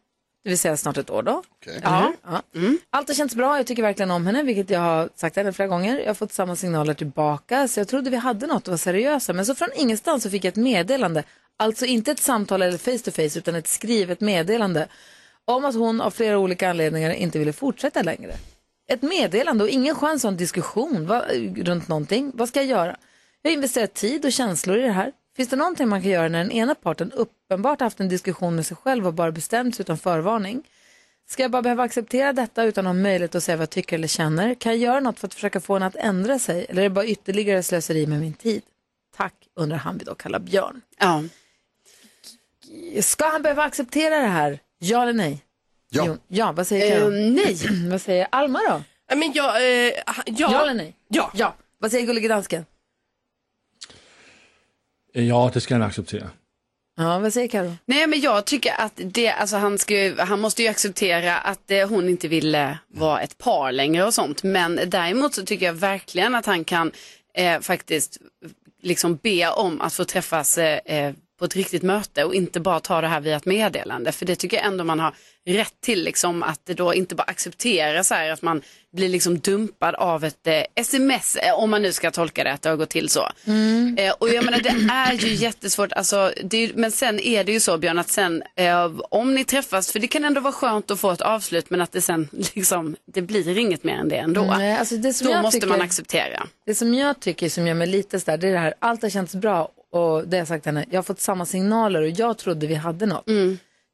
Det vill säga snart ett år då. Ja. ja. Allt har känts bra, jag tycker verkligen om henne, vilket jag har sagt henne flera gånger. Jag har fått samma signaler tillbaka, så jag trodde vi hade något och var seriösa. Men så från ingenstans så fick jag ett meddelande, alltså inte ett samtal eller face to face, utan ett skrivet meddelande om att hon av flera olika anledningar inte ville fortsätta längre. Ett meddelande och ingen chans att ha en diskussion va, runt någonting. Vad ska jag göra? Jag har investerat tid och känslor i det här. Finns det någonting man kan göra när den ena parten uppenbart haft en diskussion med sig själv och bara bestämt sig utan förvarning? Ska jag bara behöva acceptera detta utan att ha möjlighet att säga vad jag tycker eller känner? Kan jag göra något för att försöka få henne att ändra sig? Eller är det bara ytterligare slöseri med min tid? Tack, undrar han vi då kallar Björn. Ja. Ska han behöva acceptera det här? Ja eller nej? Ja. Jo, ja, vad säger Eh, Karo? nej. vad säger Alma då? Ja, Men jag, eh, ja. Ja eller nej? Ja. ja. Vad säger gullige dansken? Ja, det ska han acceptera. Ja, vad säger Karo? Nej men jag tycker att det, alltså han, ska, ju- han måste ju acceptera att eh, hon inte ville vara ett par längre och sånt. Men däremot så tycker jag verkligen att han kan eh, faktiskt liksom be om att få träffas eh, eh, på ett riktigt möte och inte bara ta det här via ett meddelande. För det tycker jag ändå man har rätt till, liksom, att det då inte bara acceptera så här att man blir liksom dumpad av ett eh, sms, eh, om man nu ska tolka det att det har gått till så. Eh, och jag menar det är ju jättesvårt, alltså, ju- men sen är det ju så Björn att sen eh, om ni träffas, för det kan ändå vara skönt att få ett avslut men att det sen liksom, det blir inget mer än det ändå. Nej, alltså det Då måste tycker- man acceptera. Det som jag tycker som gör mig lite sådär, det är det här, allt har känts bra och det har jag sagt till henne, jag har fått samma signaler och jag trodde vi hade något.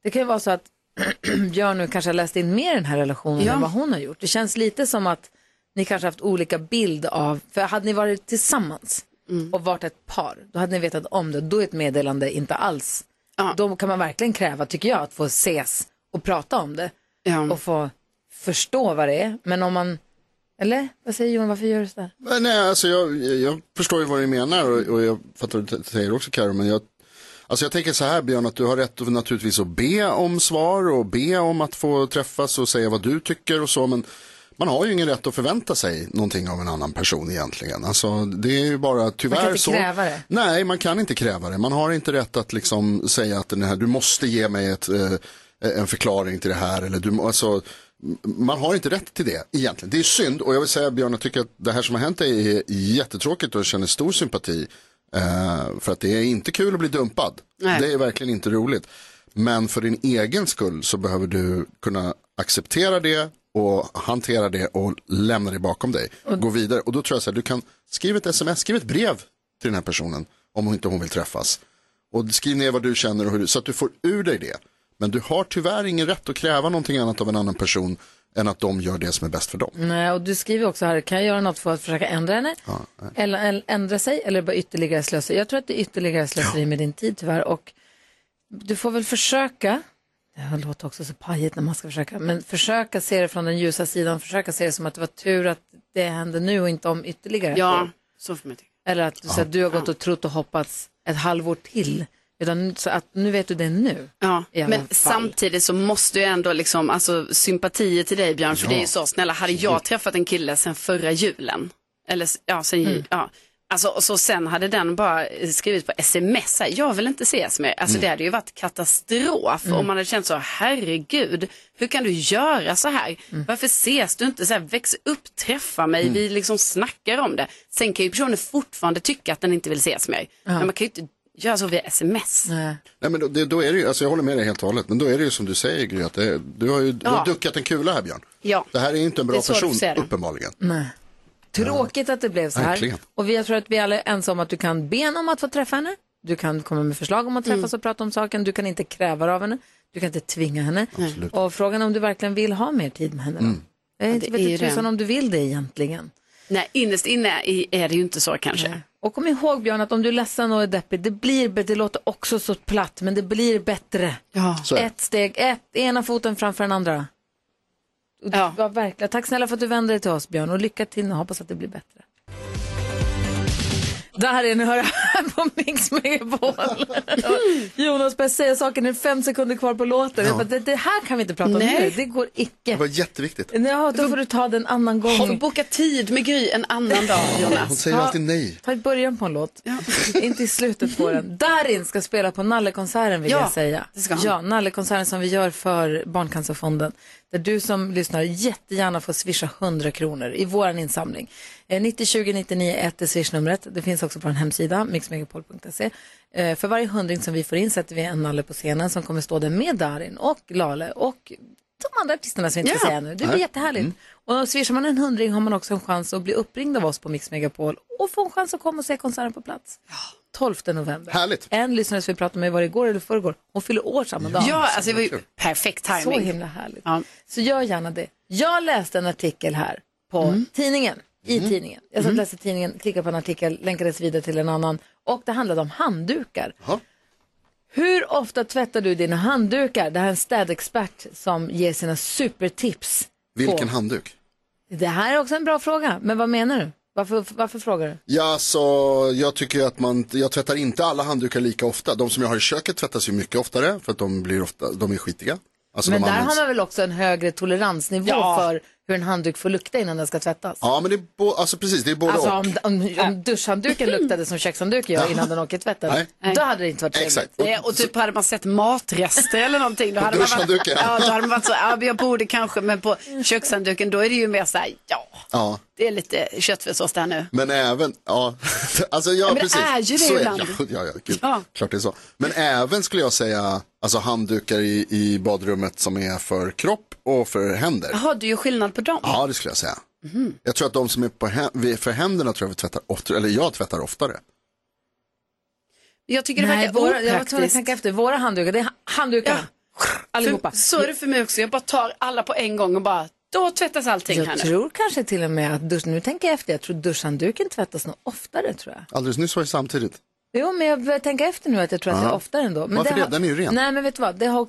Det kan ju vara så att Björn nu kanske har läst in mer i den här relationen Ja. än vad hon har gjort. Det känns lite som att ni kanske haft olika bild av, för hade ni varit tillsammans och varit ett par, då hade ni vetat om det. Då är ett meddelande inte alls, då kan man verkligen kräva, tycker jag, att få ses och prata om det och få förstå vad det är. Men om man, eller vad säger Johan, varför gör du sådär? Men Nej, alltså jag, jag förstår ju vad du menar och, och jag fattar vad du säger också Karo, men jag, alltså jag tänker så här Björn, att du har rätt att, naturligtvis att be om svar och be om att få träffas och säga vad du tycker och så, men man har ju ingen rätt att förvänta sig någonting av en annan person egentligen. Alltså, det är ju bara tyvärr Man kan inte så. kräva det. Nej, man kan inte kräva det. Man har inte rätt att liksom säga att den här, du måste ge mig ett, eh, en förklaring till det här. Eller du, alltså, man har inte rätt till det egentligen. Det är synd och jag vill säga Björn, jag tycker att det här som har hänt är jättetråkigt och jag känner stor sympati. Eh, för att det är inte kul att bli dumpad. Nej. Det är verkligen inte roligt. Men för din egen skull så behöver du kunna acceptera det och hantera det och lämna det bakom dig. Gå vidare och då tror jag så här, du kan skriva ett sms, skriv ett brev till den här personen om hon inte hon vill träffas. Och skriv ner vad du känner och hur du, så att du får ur dig det. Men du har tyvärr ingen rätt att kräva någonting annat av en annan person än att de gör det som är bäst för dem. Nej, och du skriver också här, kan jag göra något för att försöka ändra henne? eller, eller ändra sig eller bara ytterligare slöseri? Jag tror att det är ytterligare slöseri med din tid tyvärr. Och du får väl försöka, det låter också så pajigt när man ska försöka, men försöka se det från den ljusa sidan, försöka se det som att det var tur att det hände nu och inte om ytterligare Ja, så får man tycka. Eller att, så att du har gått och trott och hoppats ett halvår till. Utan så att nu vet du det nu. Ja, men fall. samtidigt så måste jag ändå liksom, alltså sympatier till dig Björn, för det är ju så, snälla, hade jag träffat en kille sen förra julen, eller ja, sen, Mm. ja, alltså och så sen hade den bara skrivit på sms, här, jag vill inte ses mer, alltså Mm. det hade ju varit katastrof om man hade känt så, herregud, hur kan du göra så här, Mm. varför ses du inte så här, väx upp, träffa mig, Mm. vi liksom snackar om det. Sen kan ju personen fortfarande tycka att den inte vill ses mer, men man kan ju inte göra så via sms. Nej. Nej, men då, det, då är det ju, alltså jag håller med dig helt och hållet, men då är det ju som du säger Gry, att det, du har ju du har Ja. duckat en kula här Björn. Ja. Det här är inte en bra person, uppenbarligen. Nej. Tråkigt att det blev så här. Verkligen. Och vi, jag tror att vi alla är ensamma om att du kan be om att få träffa henne. Du kan komma med förslag om att träffas och prata om saken. Du kan inte kräva av henne. Du kan inte tvinga henne. Och frågan är om du verkligen vill ha mer tid med henne. Då. Jag Ja, inte vet är ju inte tusan om du vill det egentligen. Nej, innerst inne är det ju inte så kanske. Och kom ihåg Björn att om du är ledsen och är deppig, det blir. Det låter också så platt, men det blir bättre. Ja. Ett steg, ett, ena foten framför den andra. Och Ja. ja, verkligen. Tack snälla för att du vände dig till oss Björn och lycka till nu. Hoppas att det blir bättre. Det här är ni hör här på Mix Megapol. Jonas börjar säga saker, nu är det fem sekunder kvar på låten. Bara, det, det här kan vi inte prata om Nej. nu, det går Det icke. var jätteviktigt. Ja, då får du ta den annan gång. Har vi bokat tid med Gry en annan dag, Hon Jonas? säger Ja. alltid nej. Ta i början på en låt, inte i slutet på den. Darin ska spela på Nallekonserten vill Ja, jag säga. det ska han. Ja, Nallekonserten som vi gör för Barncancerfonden. Där du som lyssnar jättegärna får swisha 100 kronor i vår insamling. Eh, 90 20 99 1 är swishnumret. Det finns också på en hemsida, mixmegapol.se. Eh, för varje hundring som vi får in sätter vi en nalle på scenen som kommer stå där med Darin och Lale och de andra artisterna som vi inte ska Ja. säga nu. Det blir jättehärligt. Och swishar man en hundring har man också en chans att bli uppringd av oss på Mix Megapol och få en chans att komma och se konserten på plats. 12 november. Härligt. En lyssnare som vi pratade med var det igår eller förrgår. Hon fyller år samma dag. Ja, alltså det var ju perfekt Så timing. himla härligt. Ja. Så gör gärna det. Jag läste en artikel här på Mm. tidningen. I tidningen. Jag satt och läste tidningen, klickade på en artikel, länkades vidare till en annan och det handlade om handdukar. Jaha. Hur ofta tvättar du dina handdukar? Det här är en städexpert som ger sina supertips. Vilken handduk? Det här är också en bra fråga, men vad menar du? Varför, varför frågar du? Ja, så jag tycker att man, jag tvättar inte alla handdukar lika ofta. De som jag har i köket tvättas ju mycket oftare för att de blir ofta, de är skitiga. Alltså men där används- har man väl också en högre toleransnivå Ja. för hur en handduk får lukta innan den ska tvättas? Ja, men det är, bo, alltså precis, det är både Alltså och. om, om, om duschhandduken luktade som kökshandduk gör innan den åker tvätten, Nej. då hade det inte varit trevligt. Exakt. Nej, och typ hade man sett matrester eller någonting. Då hade man varit, ja, då hade man varit så, ja, jag borde kanske, men på kökshandduken då är det ju mer så här, ja, Ja, det är lite köttfärssås där nu. men även, ja, alltså ja, men det precis. är ju det Så ibland. Ja, ja, ja, gud, Ja. klart det är så. Men även skulle jag säga, alltså handdukar i, i badrummet som är för kropp och för händer. Jaha, du gör skillnad på dem? Ja, det skulle jag säga. Jag tror att de som är på hä- för händerna tror jag vi tvättar oftare, eller jag tvättar oftare. Jag tycker det Nej, verkar våra, jag var tvungen att opraktiskt. tänka efter. Våra handdukar, det är ha- handdukarna. Allihopa. För, så är det för mig också, jag bara tar alla på en gång och bara, då tvättas allting här Jag nu. tror kanske till och med att dusch, nu tänker jag efter, jag tror duschhandduken tvättas nog oftare tror jag. Alldeles nyss var det samtidigt. Jo, men jag börjar tänka efter nu att jag tror att det är Ja. oftare ändå. Men Varför det? har- Den är ju ren. Nej, men vet du vad, det har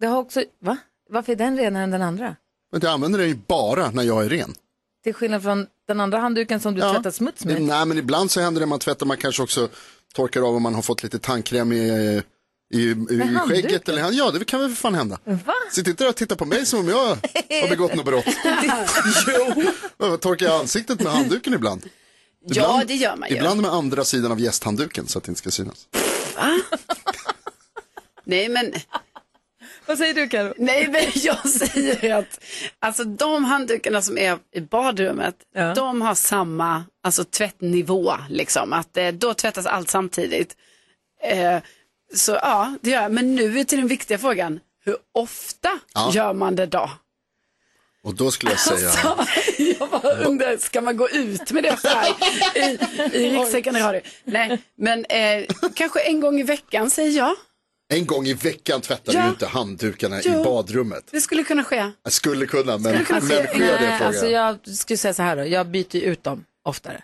det har också va? Varför är den renare än den andra? Men jag använder den ju bara när jag är ren. Till skillnad från den andra handduken som du Ja. tvättar smuts med. Nej, men ibland så händer det man tvättar, man kanske också torkar av om man har fått lite tandkräm i, i, i, skägget. Eller, ja, det kan väl för fan hända. Va? Sitt inte där och titta på mig som om jag har begått något brott. jo. Torkar jag ansiktet med handduken ibland? Ja, det gör man ju. Ibland med andra sidan av gästhandduken så att det inte ska synas. Nej, men Vad säger du Karo? Nej, men jag säger att alltså, de handdukarna som är i badrummet, de har samma alltså, tvättnivå. Liksom. Att, eh, då tvättas allt samtidigt. Eh, så ja, det gör jag. Men nu är till den viktiga frågan. Hur ofta Ja. gör man det då? Och då skulle jag säga, Alltså, jag bara undrar, ska man gå ut med det så här i, i radio? Nej, men eh, kanske en gång i veckan säger jag. en gång i veckan tvättar Ja. du inte handdukarna Jo. i badrummet. Det skulle kunna ske. Jag skulle kunna, men, Skulle kunna men ske. sker det Nej, alltså jag skulle säga så här då, jag byter ut dem oftare.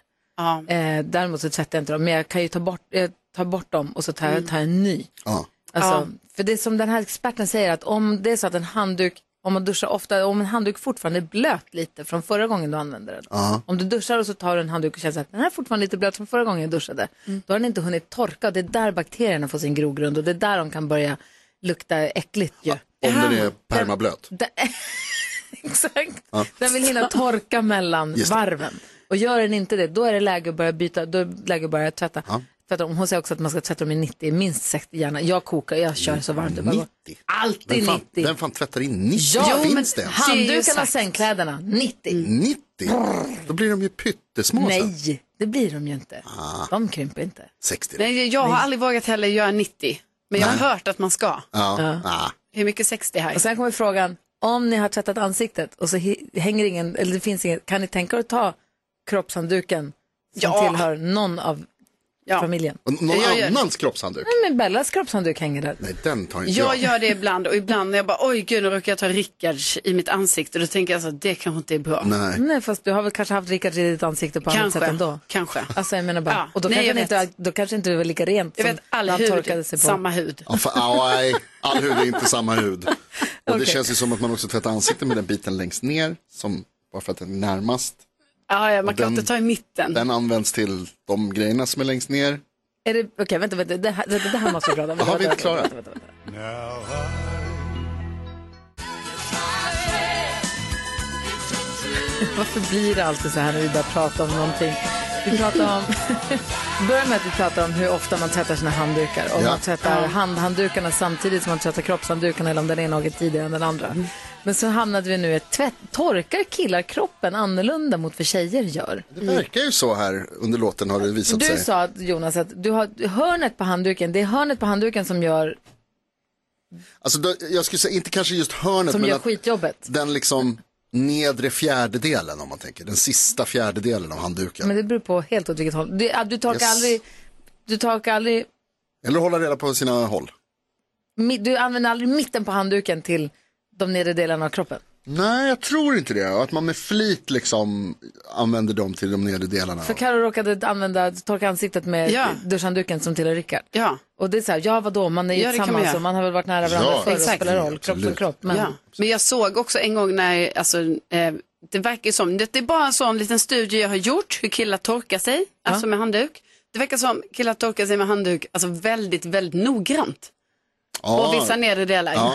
Eh, däremot så tvättar jag inte dem, men jag kan ju ta bort, eh, ta bort dem och så tar jag, tar jag en ny. Ja. Alltså, För det är som den här experten säger, att om det är så att en handduk, om man duschar ofta, om en handduk fortfarande är blöt lite från förra gången du använde den. Ja. Om du duschar och så tar du en handduk och känner att den här är fortfarande lite blöt från förra gången jag duschade. Då har den inte hunnit torka och det är där bakterierna får sin grogrund och det är där de kan börja lukta äckligt ju. Om den är permablöt. Det- Exakt. Ja. Den vill hinna torka mellan varven. Och gör den inte det, då är det läge att börja byta, då är det läge att börja tvätta. Tvätta. Hon säger också att man ska tvätta dem i 90, minst 60 gärna. Jag kokar, jag kör så varmt det bara går. 90? Alltid Vem fan, 90. vem fan tvättar in 90? Ja, Finns det ens? Handdukarna och sängkläderna, 90. 90? Då blir de ju pyttesmå sen. Nej, det blir de ju inte. De krymper inte. 60 Nej, jag har aldrig vågat heller göra 90. Men jag har hört att man ska. Ja. Ja. Ah. Hur mycket 60 här? Och sen kommer frågan, om ni har tvättat ansiktet och så hänger ingen, eller det finns inget, kan ni tänka er att ta kroppshandduken som Ja. tillhör någon av familjen? Och någon Jag gör- annans kroppshandduk? Nej, men Bellas kroppshandduk hänger där. Nej, den tar inte Jag jag. gör det ibland och ibland när jag bara oj gud nu råkar jag ta Rickards i mitt ansikte. Då tänker jag så det kanske inte är bra. Nej. Nej, fast du har väl kanske haft Rickard i ditt ansikte på annat Kanske, sätt ändå. kanske. Alltså jag menar bara, Ja, och då, nej, kanske det inte, då kanske inte det var lika rent Jag som vet, all när han torkade sig på. samma hud. Ja, för, ja, nej, all hud är inte samma hud. Och det Okej. känns ju som att man också tvättar ansiktet med den biten längst ner, som, bara för att den är närmast. Ja, ja, man kan den- inte ta i mitten. Den används till de grejerna som är längst ner. Är det, okej, vänta, vänta, det här, det, här måste vi prata om. Jaha, vi inte klara. vänta, vänta, vänta. Varför blir det alltid så här när vi börjar prata om någonting? Vi pratar om, börjar med att vi pratar om hur ofta man tvättar sina handdukar. Om Ja. man tvättar handhanddukarna samtidigt som man tvättar kroppshanddukarna eller om den ena åker tidigare än den andra. Men så hamnade vi nu i ett tvätt, torkar killar kroppen annorlunda mot vad tjejer gör? Det verkar ju så här under låten har det visat Du sig. sa att, Jonas att du har hörnet på handduken, det är hörnet på handduken som gör, Alltså, då, jag skulle säga, inte kanske just hörnet, som men gör att skitjobbet. den liksom nedre fjärdedelen om man tänker, den sista fjärdedelen av handduken. Men det beror på helt åt vilket håll. Ah, du torkar Yes. aldrig, du torkar aldrig, Eller hålla reda på sina håll. du använder aldrig mitten på handduken till de nedre delarna av kroppen. Nej, jag tror inte det. Att man med flit liksom använder dem till de nedre delarna. För Karo råkade använda, torka ansiktet med Ja. duschhandduken som tillhör Rickard. Ja. Och det är så här, ja vadå, man är ju Ja, tillsammans och man har väl varit nära varandra Ja, förr och spelar roll, kropp Absolut. kropp. Men, Ja. Men jag såg också en gång när, alltså, eh, det verkar som, det, är bara en sån liten studie jag har gjort, hur killar torkar sig, alltså med handduk. Det verkar som killar torkar sig med handduk, alltså väldigt, väldigt noggrant. Ja. Och vissa nedre delar.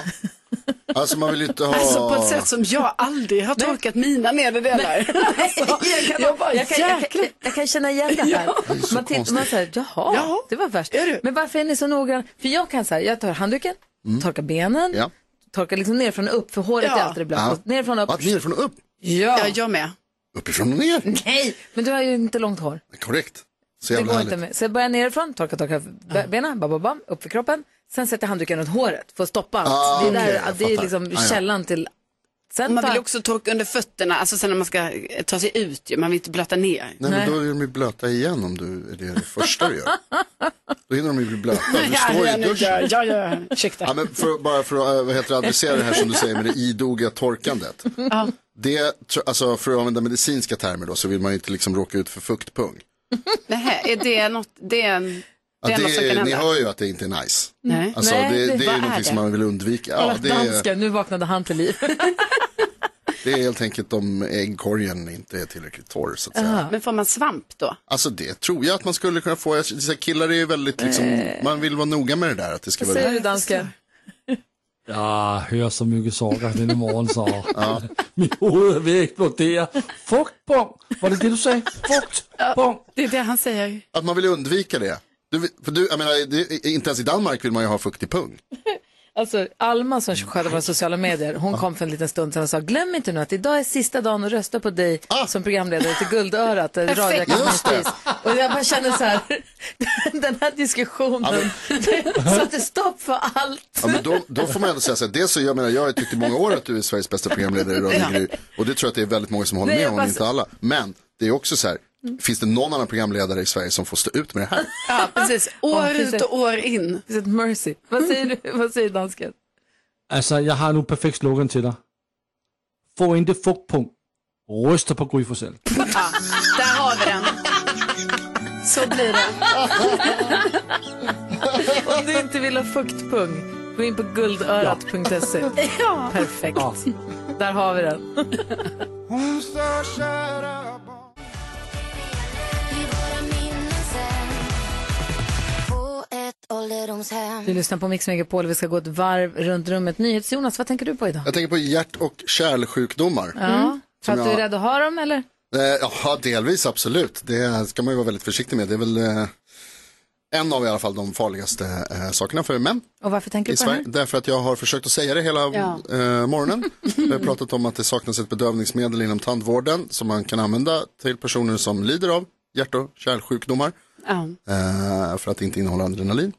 Ja. Alltså man vill inte ha... Alltså på ett sätt som jag aldrig har torkat mina nedre delar. Alltså, jag, kan, jag bara, jag, kan, jag, kan, jag kan känna igen det här. Det så man, tittar, man säger, jaha, Ja. det var värst. Men varför är ni så noggranna? För jag kan säga, jag tar handduken, torkar benen, Mm. Ja. torkar liksom nerifrån och upp, för håret Ja. är alltid blött. Ja. Och Nerifrån och upp. Va, nerifrån och upp? Ja. Ja, jag med. Uppifrån och ner? Nej, men du har ju inte långt hår. Korrekt. Så Det går härligt. inte med. Så jag börjar nerifrån, torka, torka b- benen, bam, bam, bam, upp för kroppen. Sen sätter jag handduken runt håret för att stoppa allt. Ah, det är, där, jag det är liksom Ah, ja. källan till... Sen Man tar- vill också torka under fötterna, alltså sen när man ska eh, ta sig ut, man vill inte blöta ner. Nej, men då är de ju blöta igen om du är det, det första du gör. Då hinner de ju bli blöta. Du står ju i duschen. Ja, ja, ursäkta. Ja, men för, bara för att äh, vad heter det, adressera det här som du säger med det idoga torkandet. Det, tr- alltså för att använda medicinska termer då så vill man ju inte liksom råka ut för fuktpung. Nej, är det något, det är, en, Ja, det är det, kan ni hör ju att det inte är nice. Nej. Alltså, Nej, det, det- det är ju är någonting som man vill undvika. Ja, det, är, dansken, nu vaknade han till liv. det är helt enkelt om äggkorgen inte är tillräckligt torr så att säga. Men får man svamp då? Alltså det tror jag att man skulle kunna få. Jag, så här, killar är ju väldigt liksom, man vill vara noga med det där. Att det ska Vad vara säger du dansken? Jag hör så mycket saker denna morgon så mitt huvud är ved explodera. Fuktbong, var det det du sa? Fuktbong. Det är det han säger. Att man vill undvika det. Du, för du, jag menar, det, inte ens i Danmark vill man ju ha fuktig pung. Alltså Alma som sköter våra sociala medier, hon kom för en liten stund sedan och sa glöm inte nu att idag är sista dagen att rösta på dig som programledare till Guldörat, eh, Radioakademins pris. Och jag bara känner så här, den här diskussionen satte stopp för allt. Ja, men då, då får man ändå säga så här, dels så jag menar, jag har tyckt i många år att du är Sveriges bästa programledare i Radio. Och det tror jag att det är väldigt många som håller Nej, med om, bara- inte alla. Men det är också så här, finns det någon annan programledare i Sverige som får stå ut med det här? Ja, precis. År Ja, ut och år in. Finns ett mercy. Vad säger du? Vad säger dansken? Altså, jeg har nu en perfekt slogan til dig. Få inte fugtpunkt. Røster på Gry Forssell. Ja, där har vi den. Så blir det. Om du inte vill ha fuktpung, gå in på guldörat.se. Ja. Perfekt. Där har vi den. Du lyssnar på Mix Megapol vi ska gå ett varv runt rummet. NyhetsJonas, vad tänker du på idag? Jag tänker på hjärt och kärlsjukdomar. Ja, för Som att du är rädd att ha dem eller? Eh, ja, delvis absolut. Det ska man ju vara väldigt försiktig med. Det är väl eh, en av i alla fall de farligaste eh, sakerna för män Och varför tänker du på det här? Därför att jag har försökt att säga det hela Ja. eh, morgonen. Jag har pratat om att det saknas ett bedövningsmedel inom tandvården som man kan använda till personer som lider av hjärt och kärlsjukdomar. Ja. eh, för att inte innehålla adrenalin.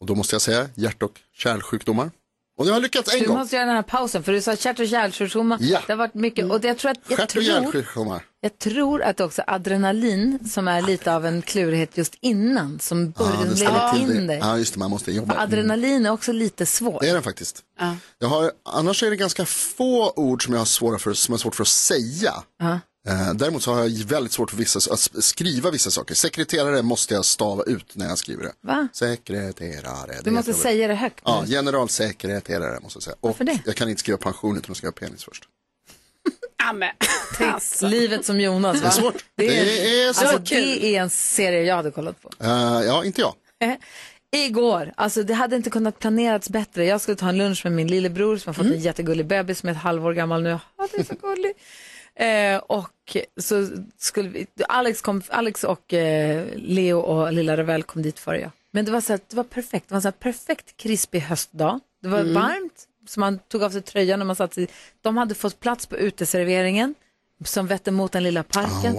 Och då måste jag säga hjärt och kärlsjukdomar. Och jag har lyckats en Du gång. måste göra den här pausen för du sa kärt och kärlsjukdomar. Ja. Det har varit mycket och jag tror att jag tror, jag tror att också adrenalin som är lite av en klurighet just innan som Ja, börjar det leda in dig. Ja, just det, man måste jobba. För adrenalin är också lite svårt. Det är den faktiskt. Jag har, annars är det ganska få ord som jag har, svåra för, som har svårt för att säga. Ja. Eh, däremot så har jag väldigt svårt för vissa, att skriva vissa saker. Sekreterare måste jag stava ut när jag skriver det. Va? Sekreterare. Du det måste heter säga det högt. Ja, generalsekreterare måste jag säga. Och Varför det? jag kan inte skriva pension utan att skriva penis först. Ja, men. Alltså. Livet som Jonas. Det är Va? svårt. Det är så alltså, kul. det är en serie jag hade kollat på. Eh, ja, inte jag. Igår, alltså det hade inte kunnat planerats bättre. Jag skulle ta en lunch med min lillebror som har fått en jättegullig bebis som är ett halvår gammal nu. Ja, det är så gullig. Eh, och så skulle vi, Alex, kom, Alex och eh, Leo och lilla Ravel kom dit före jag. Men det var, så att, det var perfekt. Det var en så här perfekt krispig höstdag. Det var Mm. varmt, så man tog av sig tröjan när man satt sig. De hade fått plats på uteserveringen som vette mot den lilla parken.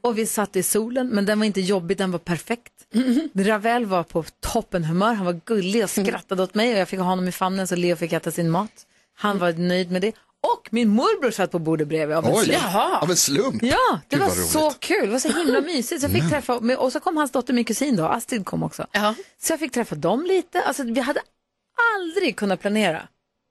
Och vi satt i solen, men den var inte jobbig, den var perfekt. Ravel var på toppenhumör, han var gullig och skrattade åt mig och jag fick ha honom i famnen så Leo fick äta sin mat. Han var nöjd med det. Och min morbror satt på bordet bredvid av en Oj, slump. av en slump. Ja, det Gud, var så kul. Det var så himla mysigt. Så jag fick träffa, men- och så kom hans dotter, min kusin då, Astrid kom också. Så jag fick träffa dem lite. Alltså, vi hade aldrig kunnat planera.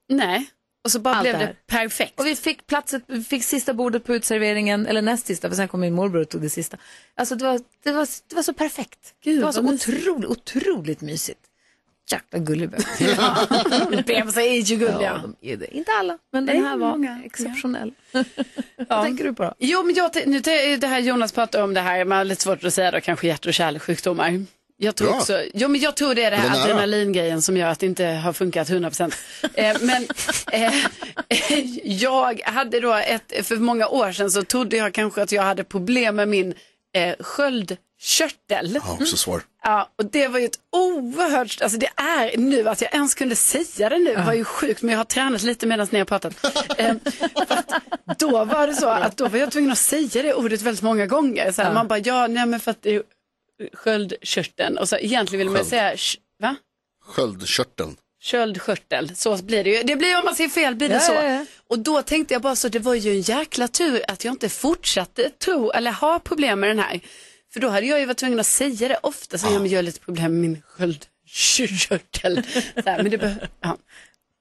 Nej, och så bara Allt blev det det perfekt. Och vi fick, platset, vi fick sista bordet på utserveringen, eller näst sista, för sen kom min morbror och tog det sista. Alltså det var, det var, det var så perfekt. det var så otroligt, otroligt mysigt. Jäkla gullig bebis. Bebisar är ju gulliga. Ja, de är det. Inte alla, men den här var många, exceptionell. Vad tänker du på då? Jo, men jag, nu det här Jonas pratar om det här, man har lite svårt att säga då, kanske hjärt och kärlsjukdomar. Jag tror Bra. också, jo men jag tror det är det här adrenalingrejen som gör att det inte har funkat 100%. eh, men eh, jag hade då ett, för många år sedan så trodde jag kanske att jag hade problem med min eh, sköldkörtel. Ja, också svår. Ja, och det var ju ett oerhört, alltså det är nu, att jag ens kunde säga det nu var ju sjukt, men jag har tränat lite medan ni har pratat. Eh, att då var det så att då var jag tvungen att säga det ordet väldigt många gånger. Så här, Ja. Man bara, ja, nej men för att det är sköldkörteln. Och så egentligen vill man säga, va? Sköldkörteln. Köldskörtel, så blir det ju. Det blir om man säger fel blir det Ja, så. ja, ja. Och då tänkte jag bara så, det var ju en jäkla tur att jag inte fortsatte tro eller ha problem med den här. För då hade jag ju varit tvungen att säga det ofta, så jag, har lite problem med min sköldkörtel. Men det, be- ja.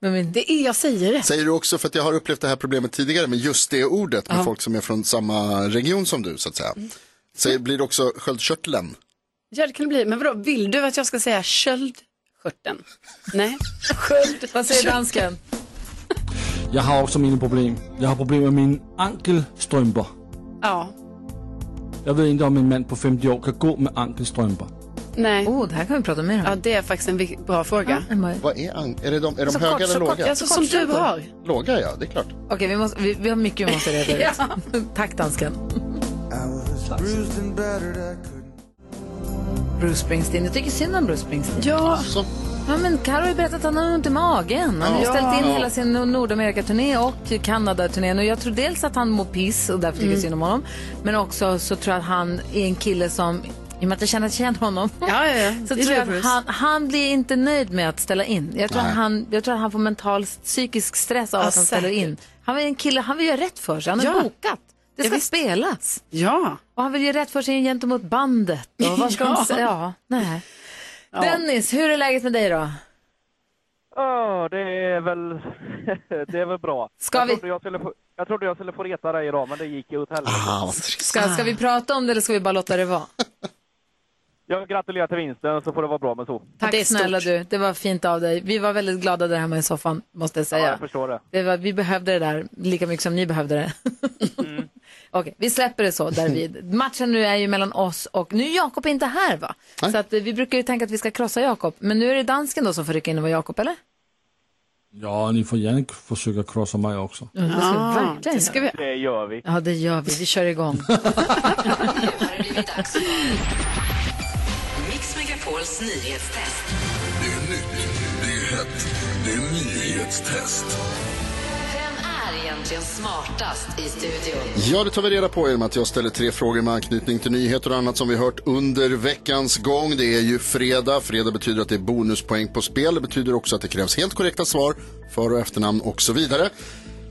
Men det är, jag säger det. Säger du också, för att jag har upplevt det här problemet tidigare med just det ordet med Ja. folk som är från samma region som du så att säga. Säger, blir det också sköldkörteln? Ja, det kan det bli. Men vadå, vill du att jag ska säga köldskörteln? Nej, sköld. vad säger dansken? Jeg har også mine problem. Jeg har problem med mine ankelstrømper. Ja, Jeg ved ikke, om en mand på 50 år kan gå med ankelstrømper. nej. Oh, det här kan vi prata mer om. Ja, det är faktiskt en vik- bra fråga. Vad är, an- är, det de, är de Så höga kort, eller så kort, låga? Alltså som du har. Låga ja, det är klart. Okej, vi, måste, vi, vi har mycket vi måste reda ut. Tack dansken. Bruce Springsteen, jag tycker synd om Bruce Springsteen. Ja, Så, Ja, men Karo har ju berättat att han har ont i magen. Han har Ja. ställt in hela sin Nordamerikaturné och Kanada-turnén. Och jag tror dels att han mår piss och därför tycker Mm. synd om honom. Men också så tror jag att han är en kille som, i och med att jag känner, känner honom, Ja, ja, ja. så tror jag att Bruce. han, han blir inte nöjd med att ställa in. Jag tror, Nej. att han, jag tror att han får mental psykisk stress av Ja, att han ställer säkert. in. Han är en kille, han vill göra rätt för sig. Han har Ja. bokat. Det ska spelas. Ja. Och han vill göra rätt för sig gentemot bandet. Och vad ska Ja. han säga? Ja, nej. Ja. Dennis, hur är läget med dig då? Ja, det är väl, det är väl bra. Ska jag, vi- Trodde jag, skulle få, jag trodde jag skulle få reta dig idag, men det gick ju åt helvete. Ska, ska vi prata om det eller ska vi bara låta det vara? Jag gratulerar till vinsten, så får det vara bra med så. Tack snälla du, det var fint av dig. Vi var väldigt glada där hemma i soffan, måste jag säga. Ja, jag förstår det. det var, vi behövde det där lika mycket som ni behövde det. Mm. Okej, vi släpper det så därvid. Matchen nu är ju mellan oss och, nu är Jakob inte här va? Så att, eh, vi brukar ju tänka att vi ska krossa Jakob, men nu är det dansken då som får rycka in och vara Jakob, eller? Ja, ni får gärna försöka krossa mig också. Ja, det ska vi verkligen det ska vi. Det gör vi. Ja, det gör vi. Vi kör igång. Mix Megapols nyhetstest. Det är nytt, det är hett, det är nyhetstest. Egentligen smartast i studion? Ja, det tar vi reda på genom att jag ställer tre frågor med anknytning till nyheter och annat som vi hört under veckans gång. Det är ju fredag. Fredag betyder att det är bonuspoäng på spel. Det betyder också att det krävs helt korrekta svar, för och efternamn och så vidare.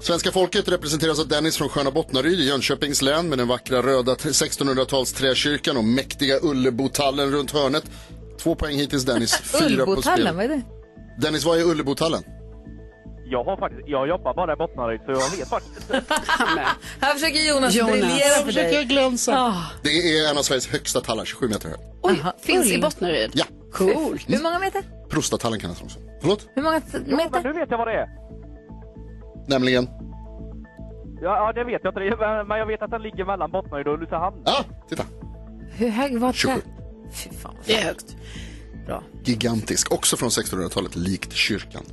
Svenska folket representeras av Dennis från Sköna Bottnaryd i Jönköpings län med den vackra röda 1600-tals träkyrkan och mäktiga Ullebotallen runt hörnet. Två poäng hittills Dennis, fyra på spel. vad är det? Dennis, vad är Ullebotallen? Jag har faktiskt, jag jobbar bara i Bottnaryd, så jag vet faktiskt inte. Här försöker Jonas, Jonas. briljera för Försöker dig. glänsa? Ah. Det är en av Sveriges högsta tallar, 27 meter hög. Oj, Aha, finns i. Bottnaryd. Ja, Coolt. Hur många meter? prostatallen kallas den också. Förlåt? Hur många t- men meter? nu vet jag vad det är. Nämligen? Ja, ja det vet jag inte, men- men jag vet att den ligger mellan Bottnaryd och Ulricehamn. Ja, titta. Hur hög var 27. trä? Fy fan. Det är högt. Bra. Gigantisk, också från 1600-talet, likt kyrkan.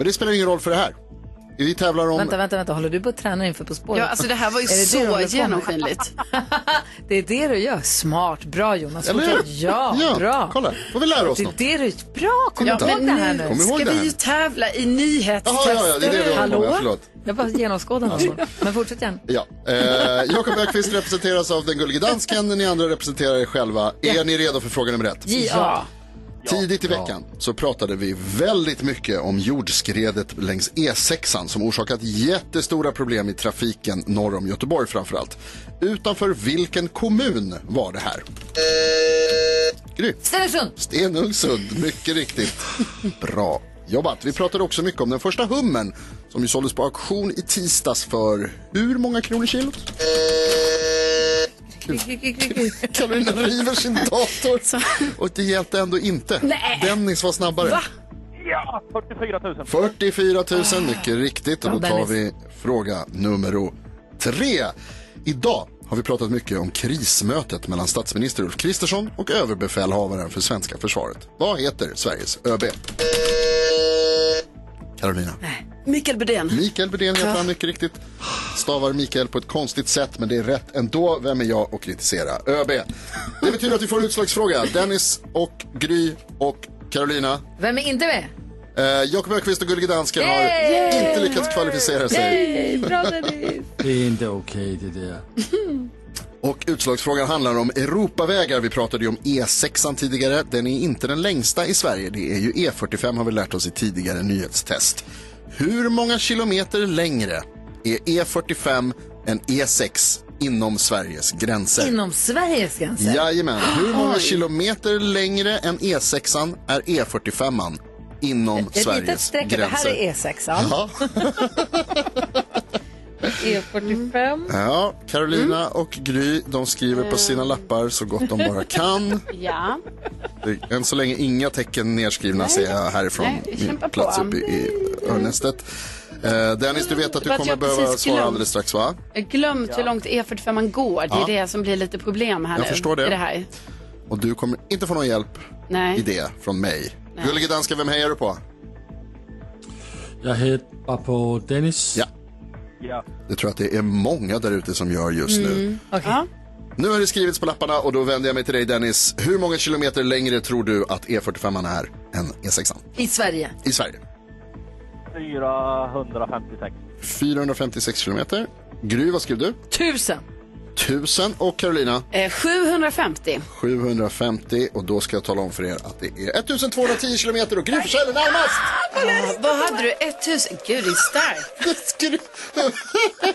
Men det spelar ingen roll för det här. Vi tävlar om... Vänta, vänta, vänta. Håller du på att träna inför På spåret? Ja, alltså det här var ju Är det det så med? genomskinligt. Det är det du gör. Smart. Bra Jonas. Eller. Ja, Ja, bra. kolla. Får vi lära oss Det är något. det du... Bra, kom Ja, ihåg det här nu. Kom ihåg ska det vi här. ju tävla i nyhetstester. Jaha, ja, ja, det är det vi håller på med. Hallå? Förlåt. Jag bara genomskådar någon. Men fortsätt gärna. Ja. Eh, Jakob Ökvist representeras av den gullige dansken, ni andra representerar er själva. Är ni redo för fråga nummer ett? Ja. Tidigt i veckan så pratade vi väldigt mycket om jordskredet längs E6an som orsakat jättestora problem i trafiken norr om Göteborg framförallt. Utanför vilken kommun var det här? Gry. Stenungsund. Stenungsund, mycket riktigt. Bra jobbat. Vi pratade också mycket om den första hummen som ju såldes på auktion i tisdags för hur många kronor kilot? Karolina river sin dator och det hjälpte ändå inte. Nej. Dennis var snabbare. Va? Ja, 44 000. 44 000, mycket riktigt. Och då tar vi fråga nummer tre. Idag har vi pratat mycket om krismötet mellan statsminister Ulf Kristersson och överbefälhavaren för svenska försvaret. Vad heter Sveriges ÖB? Carolina. Mikael Bydén. Mikael Bydén heter han mycket riktigt. Stavar Mikael på ett konstigt sätt, men det är rätt ändå. Vem är jag att kritisera? ÖB. Det betyder att vi får en utslagsfråga. Dennis och Gry och Carolina. Vem är inte med? Eh, Jakob Öqvist och Gullige Dansken har Yay! inte lyckats kvalificera sig. Yay, bra Dennis. Det är inte okej det där. Och utslagsfrågan handlar om Europavägar. Vi pratade ju om E6 tidigare. Den är inte den längsta i Sverige. Det är ju E45 har vi lärt oss i tidigare nyhetstest. Hur många kilometer längre är E45 än E6 inom Sveriges gränser? Inom Sveriges gränser? Jajamän. Hur många Oj. kilometer längre än E6 är E45 inom Ett litet Sveriges streck. Det här är E6. Ja. E45. Ja, Carolina och Gry, de skriver på sina lappar så gott de bara kan. Ja. Det är Än så länge inga tecken nedskrivna Nej. ser jag härifrån Nej, min plats uppe i örnästet. Eh, Dennis, du vet att du att kommer jag behöva precis svara glömt. alldeles strax va? Jag glömt hur långt E45 man går. Det är Ja. det som blir lite problem här Jag nu. förstår det. Det här. Och du kommer inte få någon hjälp Nej. i det från mig. Nej. Gullige danska, vem hejar du på? Jag heter på Dennis. Ja. Ja. Jag tror att det är många där ute som gör just nu. Mm. Ja. Nu har det skrivits på lapparna och då vänder jag mig till dig Dennis. Hur många kilometer längre tror du att E45 är än E6? I Sverige. I Sverige. 456. 456 kilometer. Gry, vad skrev du? Tusen. 1000 och Carolina Eh, 750. 750 och då ska jag tala om för er att det är 1210 kilometer och Gry är närmast! Ah, vad hade du? 1000? Gud, det är starkt.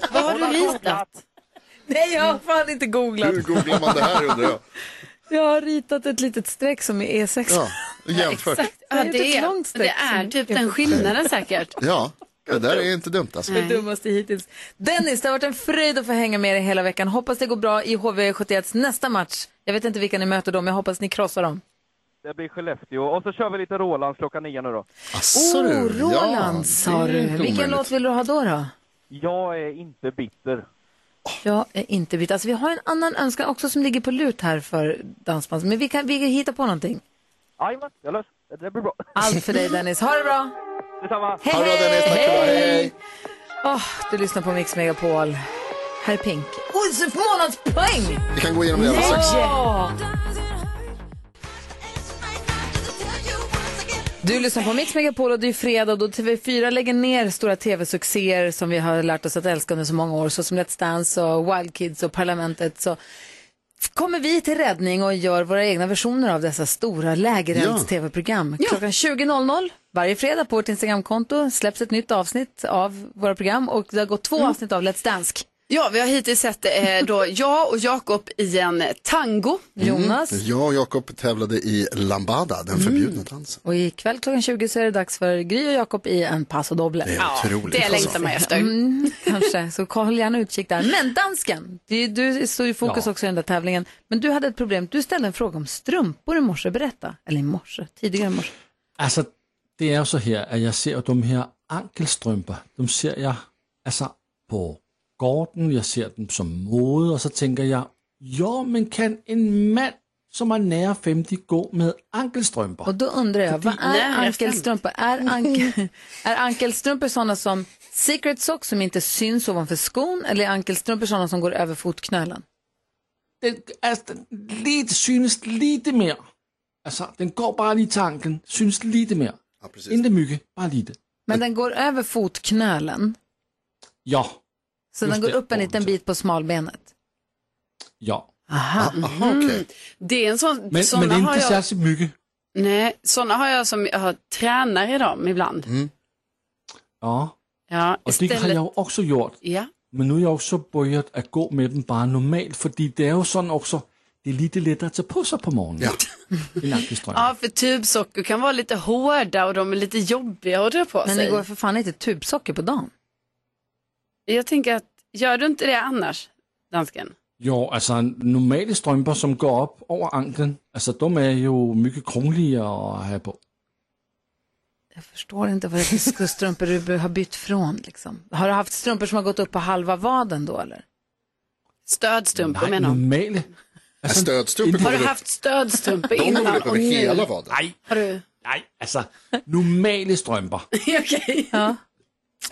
vad har du ritat? Nej, jag har fan inte googlat. Hur googlar man det här undrar jag? Jag har ritat ett litet streck som är E6. Ja, jämfört. Exakt. Ja, har gjort det, är, det är som- typ den skillnaden säkert. Ja, det där är inte dumt alltså. Det dummaste hittills. Dennis, det har varit en fröjd att få hänga med dig hela veckan. Hoppas det går bra i HV71 nästa match. Jag vet inte vilka ni möter då, men jag hoppas ni krossar dem. Det blir Skellefteå och så kör vi lite Rolands klockan nio nu då. Asså oh, du, Roland sa det är du. Vilken omöjligt. låt vill du ha då? då? Jag är inte bitter. Jag är inte vit. Alltså, vi har en annan önskan också som ligger på lut här för dansband. Men vi kan, vi kan hitta på någonting. Jajamän, jag löser det. Det blir bra. Allt för dig Dennis. Ha det bra! Detsamma. Hej, Ha det bra Dennis, tack för. Hej! Åh, du lyssnar på Mix Megapol. Här är Pink. Oj, så månadspoäng! Vi kan gå igenom det alldeles strax. Ja! Du lyssnar på Mix Megapol och det är fredag och då TV4 lägger ner stora tv-succéer som vi har lärt oss att älska under så många år, så som Let's Dance och Wild Kids och Parlamentet. Så kommer vi till räddning och gör våra egna versioner av dessa stora lägerelds-tv-program. Klockan 20.00 varje fredag på vårt Instagramkonto släpps ett nytt avsnitt av våra program och det har gått två avsnitt av Let's Dance. Ja, vi har hittills sett eh, då jag och Jakob i en tango. Jonas. Mm. Jag och Jakob tävlade i Lambada, den förbjudna dansen. Och ikväll klockan 20 så är det dags för Gry och Jakob i en paso doble. Det är otroligt. det längtar alltså. man efter. Mm, kanske, så håll gärna utkik där. Men dansken, det, du står i fokus Ja. också i den där tävlingen. Men du hade ett problem, du ställde en fråga om strumpor i morse, berätta. Eller i morse, tidigare i morse. Altså, det er jo så her, at jeg ser de her ankelstrømper, dem ser jeg altså på gården, jeg ser dem som mode, og så tænker jeg, jo, men kan en mand, som er nære 50, gå med ankelstrømper? Och då undrar jag, vad är nära ankelstrumpor? Är, ankel, är ankelstrumpor sådana som secret socks som inte syns ovanför skon eller är ankelstrumpor sådana som går över fotknölen? Den, altså, den lidt, synes lidt mere. Altså, den går bare lige til anklen, synes lidt mere. Ja, precis. Inte mycket, bara lite. Men den går över fotknölen, Ja, så Just den går det, upp en liten bit på smalbenet. ja. Aha. Aha, okej. Det är en sån, Men, såna men det är har inte jag, särskilt mycket. nej, såna har jag som jag har, tränar i dem ibland. Ja, Ja, och det har jag också gjort. Ja. Men nu har jag också börjat att gå med dem bara normalt, för det är ju sådan också, det är lite lättare att ta på sig på morgonen. Ja. Ja, för tubsocker kan vara lite hårda och de är lite jobbiga att dra på Men sig. det går för fan inte tubsocker på dagen. Jag tänker att, gör du inte det annars, dansken? Jo, alltså normala strumpor som går upp över anklen, alltså de är ju mycket krångligare att ha på. Jag förstår inte vad det är för strumpor du har bytt från. Liksom. Har du haft strumpor som har gått upp på halva vaden då eller? Stödstrumpor menar normala. Alltså, Stödstrumpor Har du upp. haft stödstrumpor De innan? kommer upp över hela vaden. Nej, Har du? nej, alltså normala strumpor. Okej. Ja.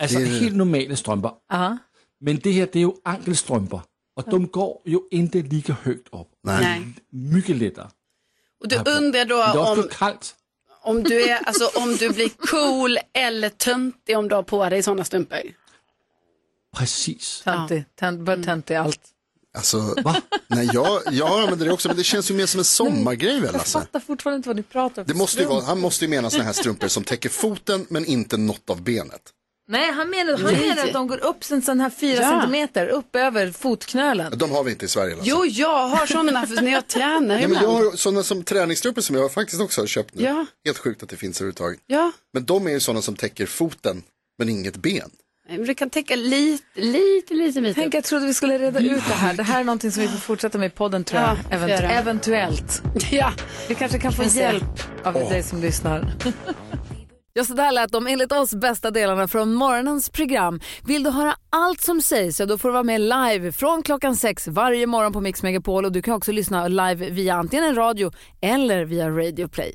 Alltså Det är- helt normala strumpor. Aha. Men det här det är ju ankelstrumpor. Och de går ju inte lika högt upp. Nej. Mycket lättare. Och du undrar då om, kallt. om, du är, alltså, om du blir cool eller töntig om du har på dig sådana strumpor. Precis. Töntig, tönt, bara töntig allt. Alltså, nej, jag, jag använder det också, men det känns ju mer som en sommargrej väl Jag alltså. fattar fortfarande inte vad ni pratar om. Det måste ju vara, han måste ju mena sådana här strumpor som täcker foten men inte något av benet. Nej, han menar, han menar att de går upp sen sån här fyra Ja. centimeter, upp över fotknölen. De har vi inte i Sverige Lasse. Jo, jag har sådana för när jag tränar Nej, men ibland. jag har sådana som träningsstrumpor som jag faktiskt också har köpt nu. Ja. Helt sjukt att det finns överhuvudtaget. Ja, Men de är ju sådana som täcker foten men inget ben. Men du kan täcka lite, lite, lite bit. Tänk, jag trodde vi skulle reda ut det här. Det här är någonting som vi får fortsätta med i podden tror jag. Ja, får Event- göra. eventuellt. Ja. Vi kanske kan få se. hjälp av dig som lyssnar. Ja, så där lät de enligt oss bästa delarna från morgonens program. Vill du höra allt som sägs så då får du vara med live från klockan sex varje morgon på Mix Megapol och du kan också lyssna live via antingen en radio eller via Radio Play.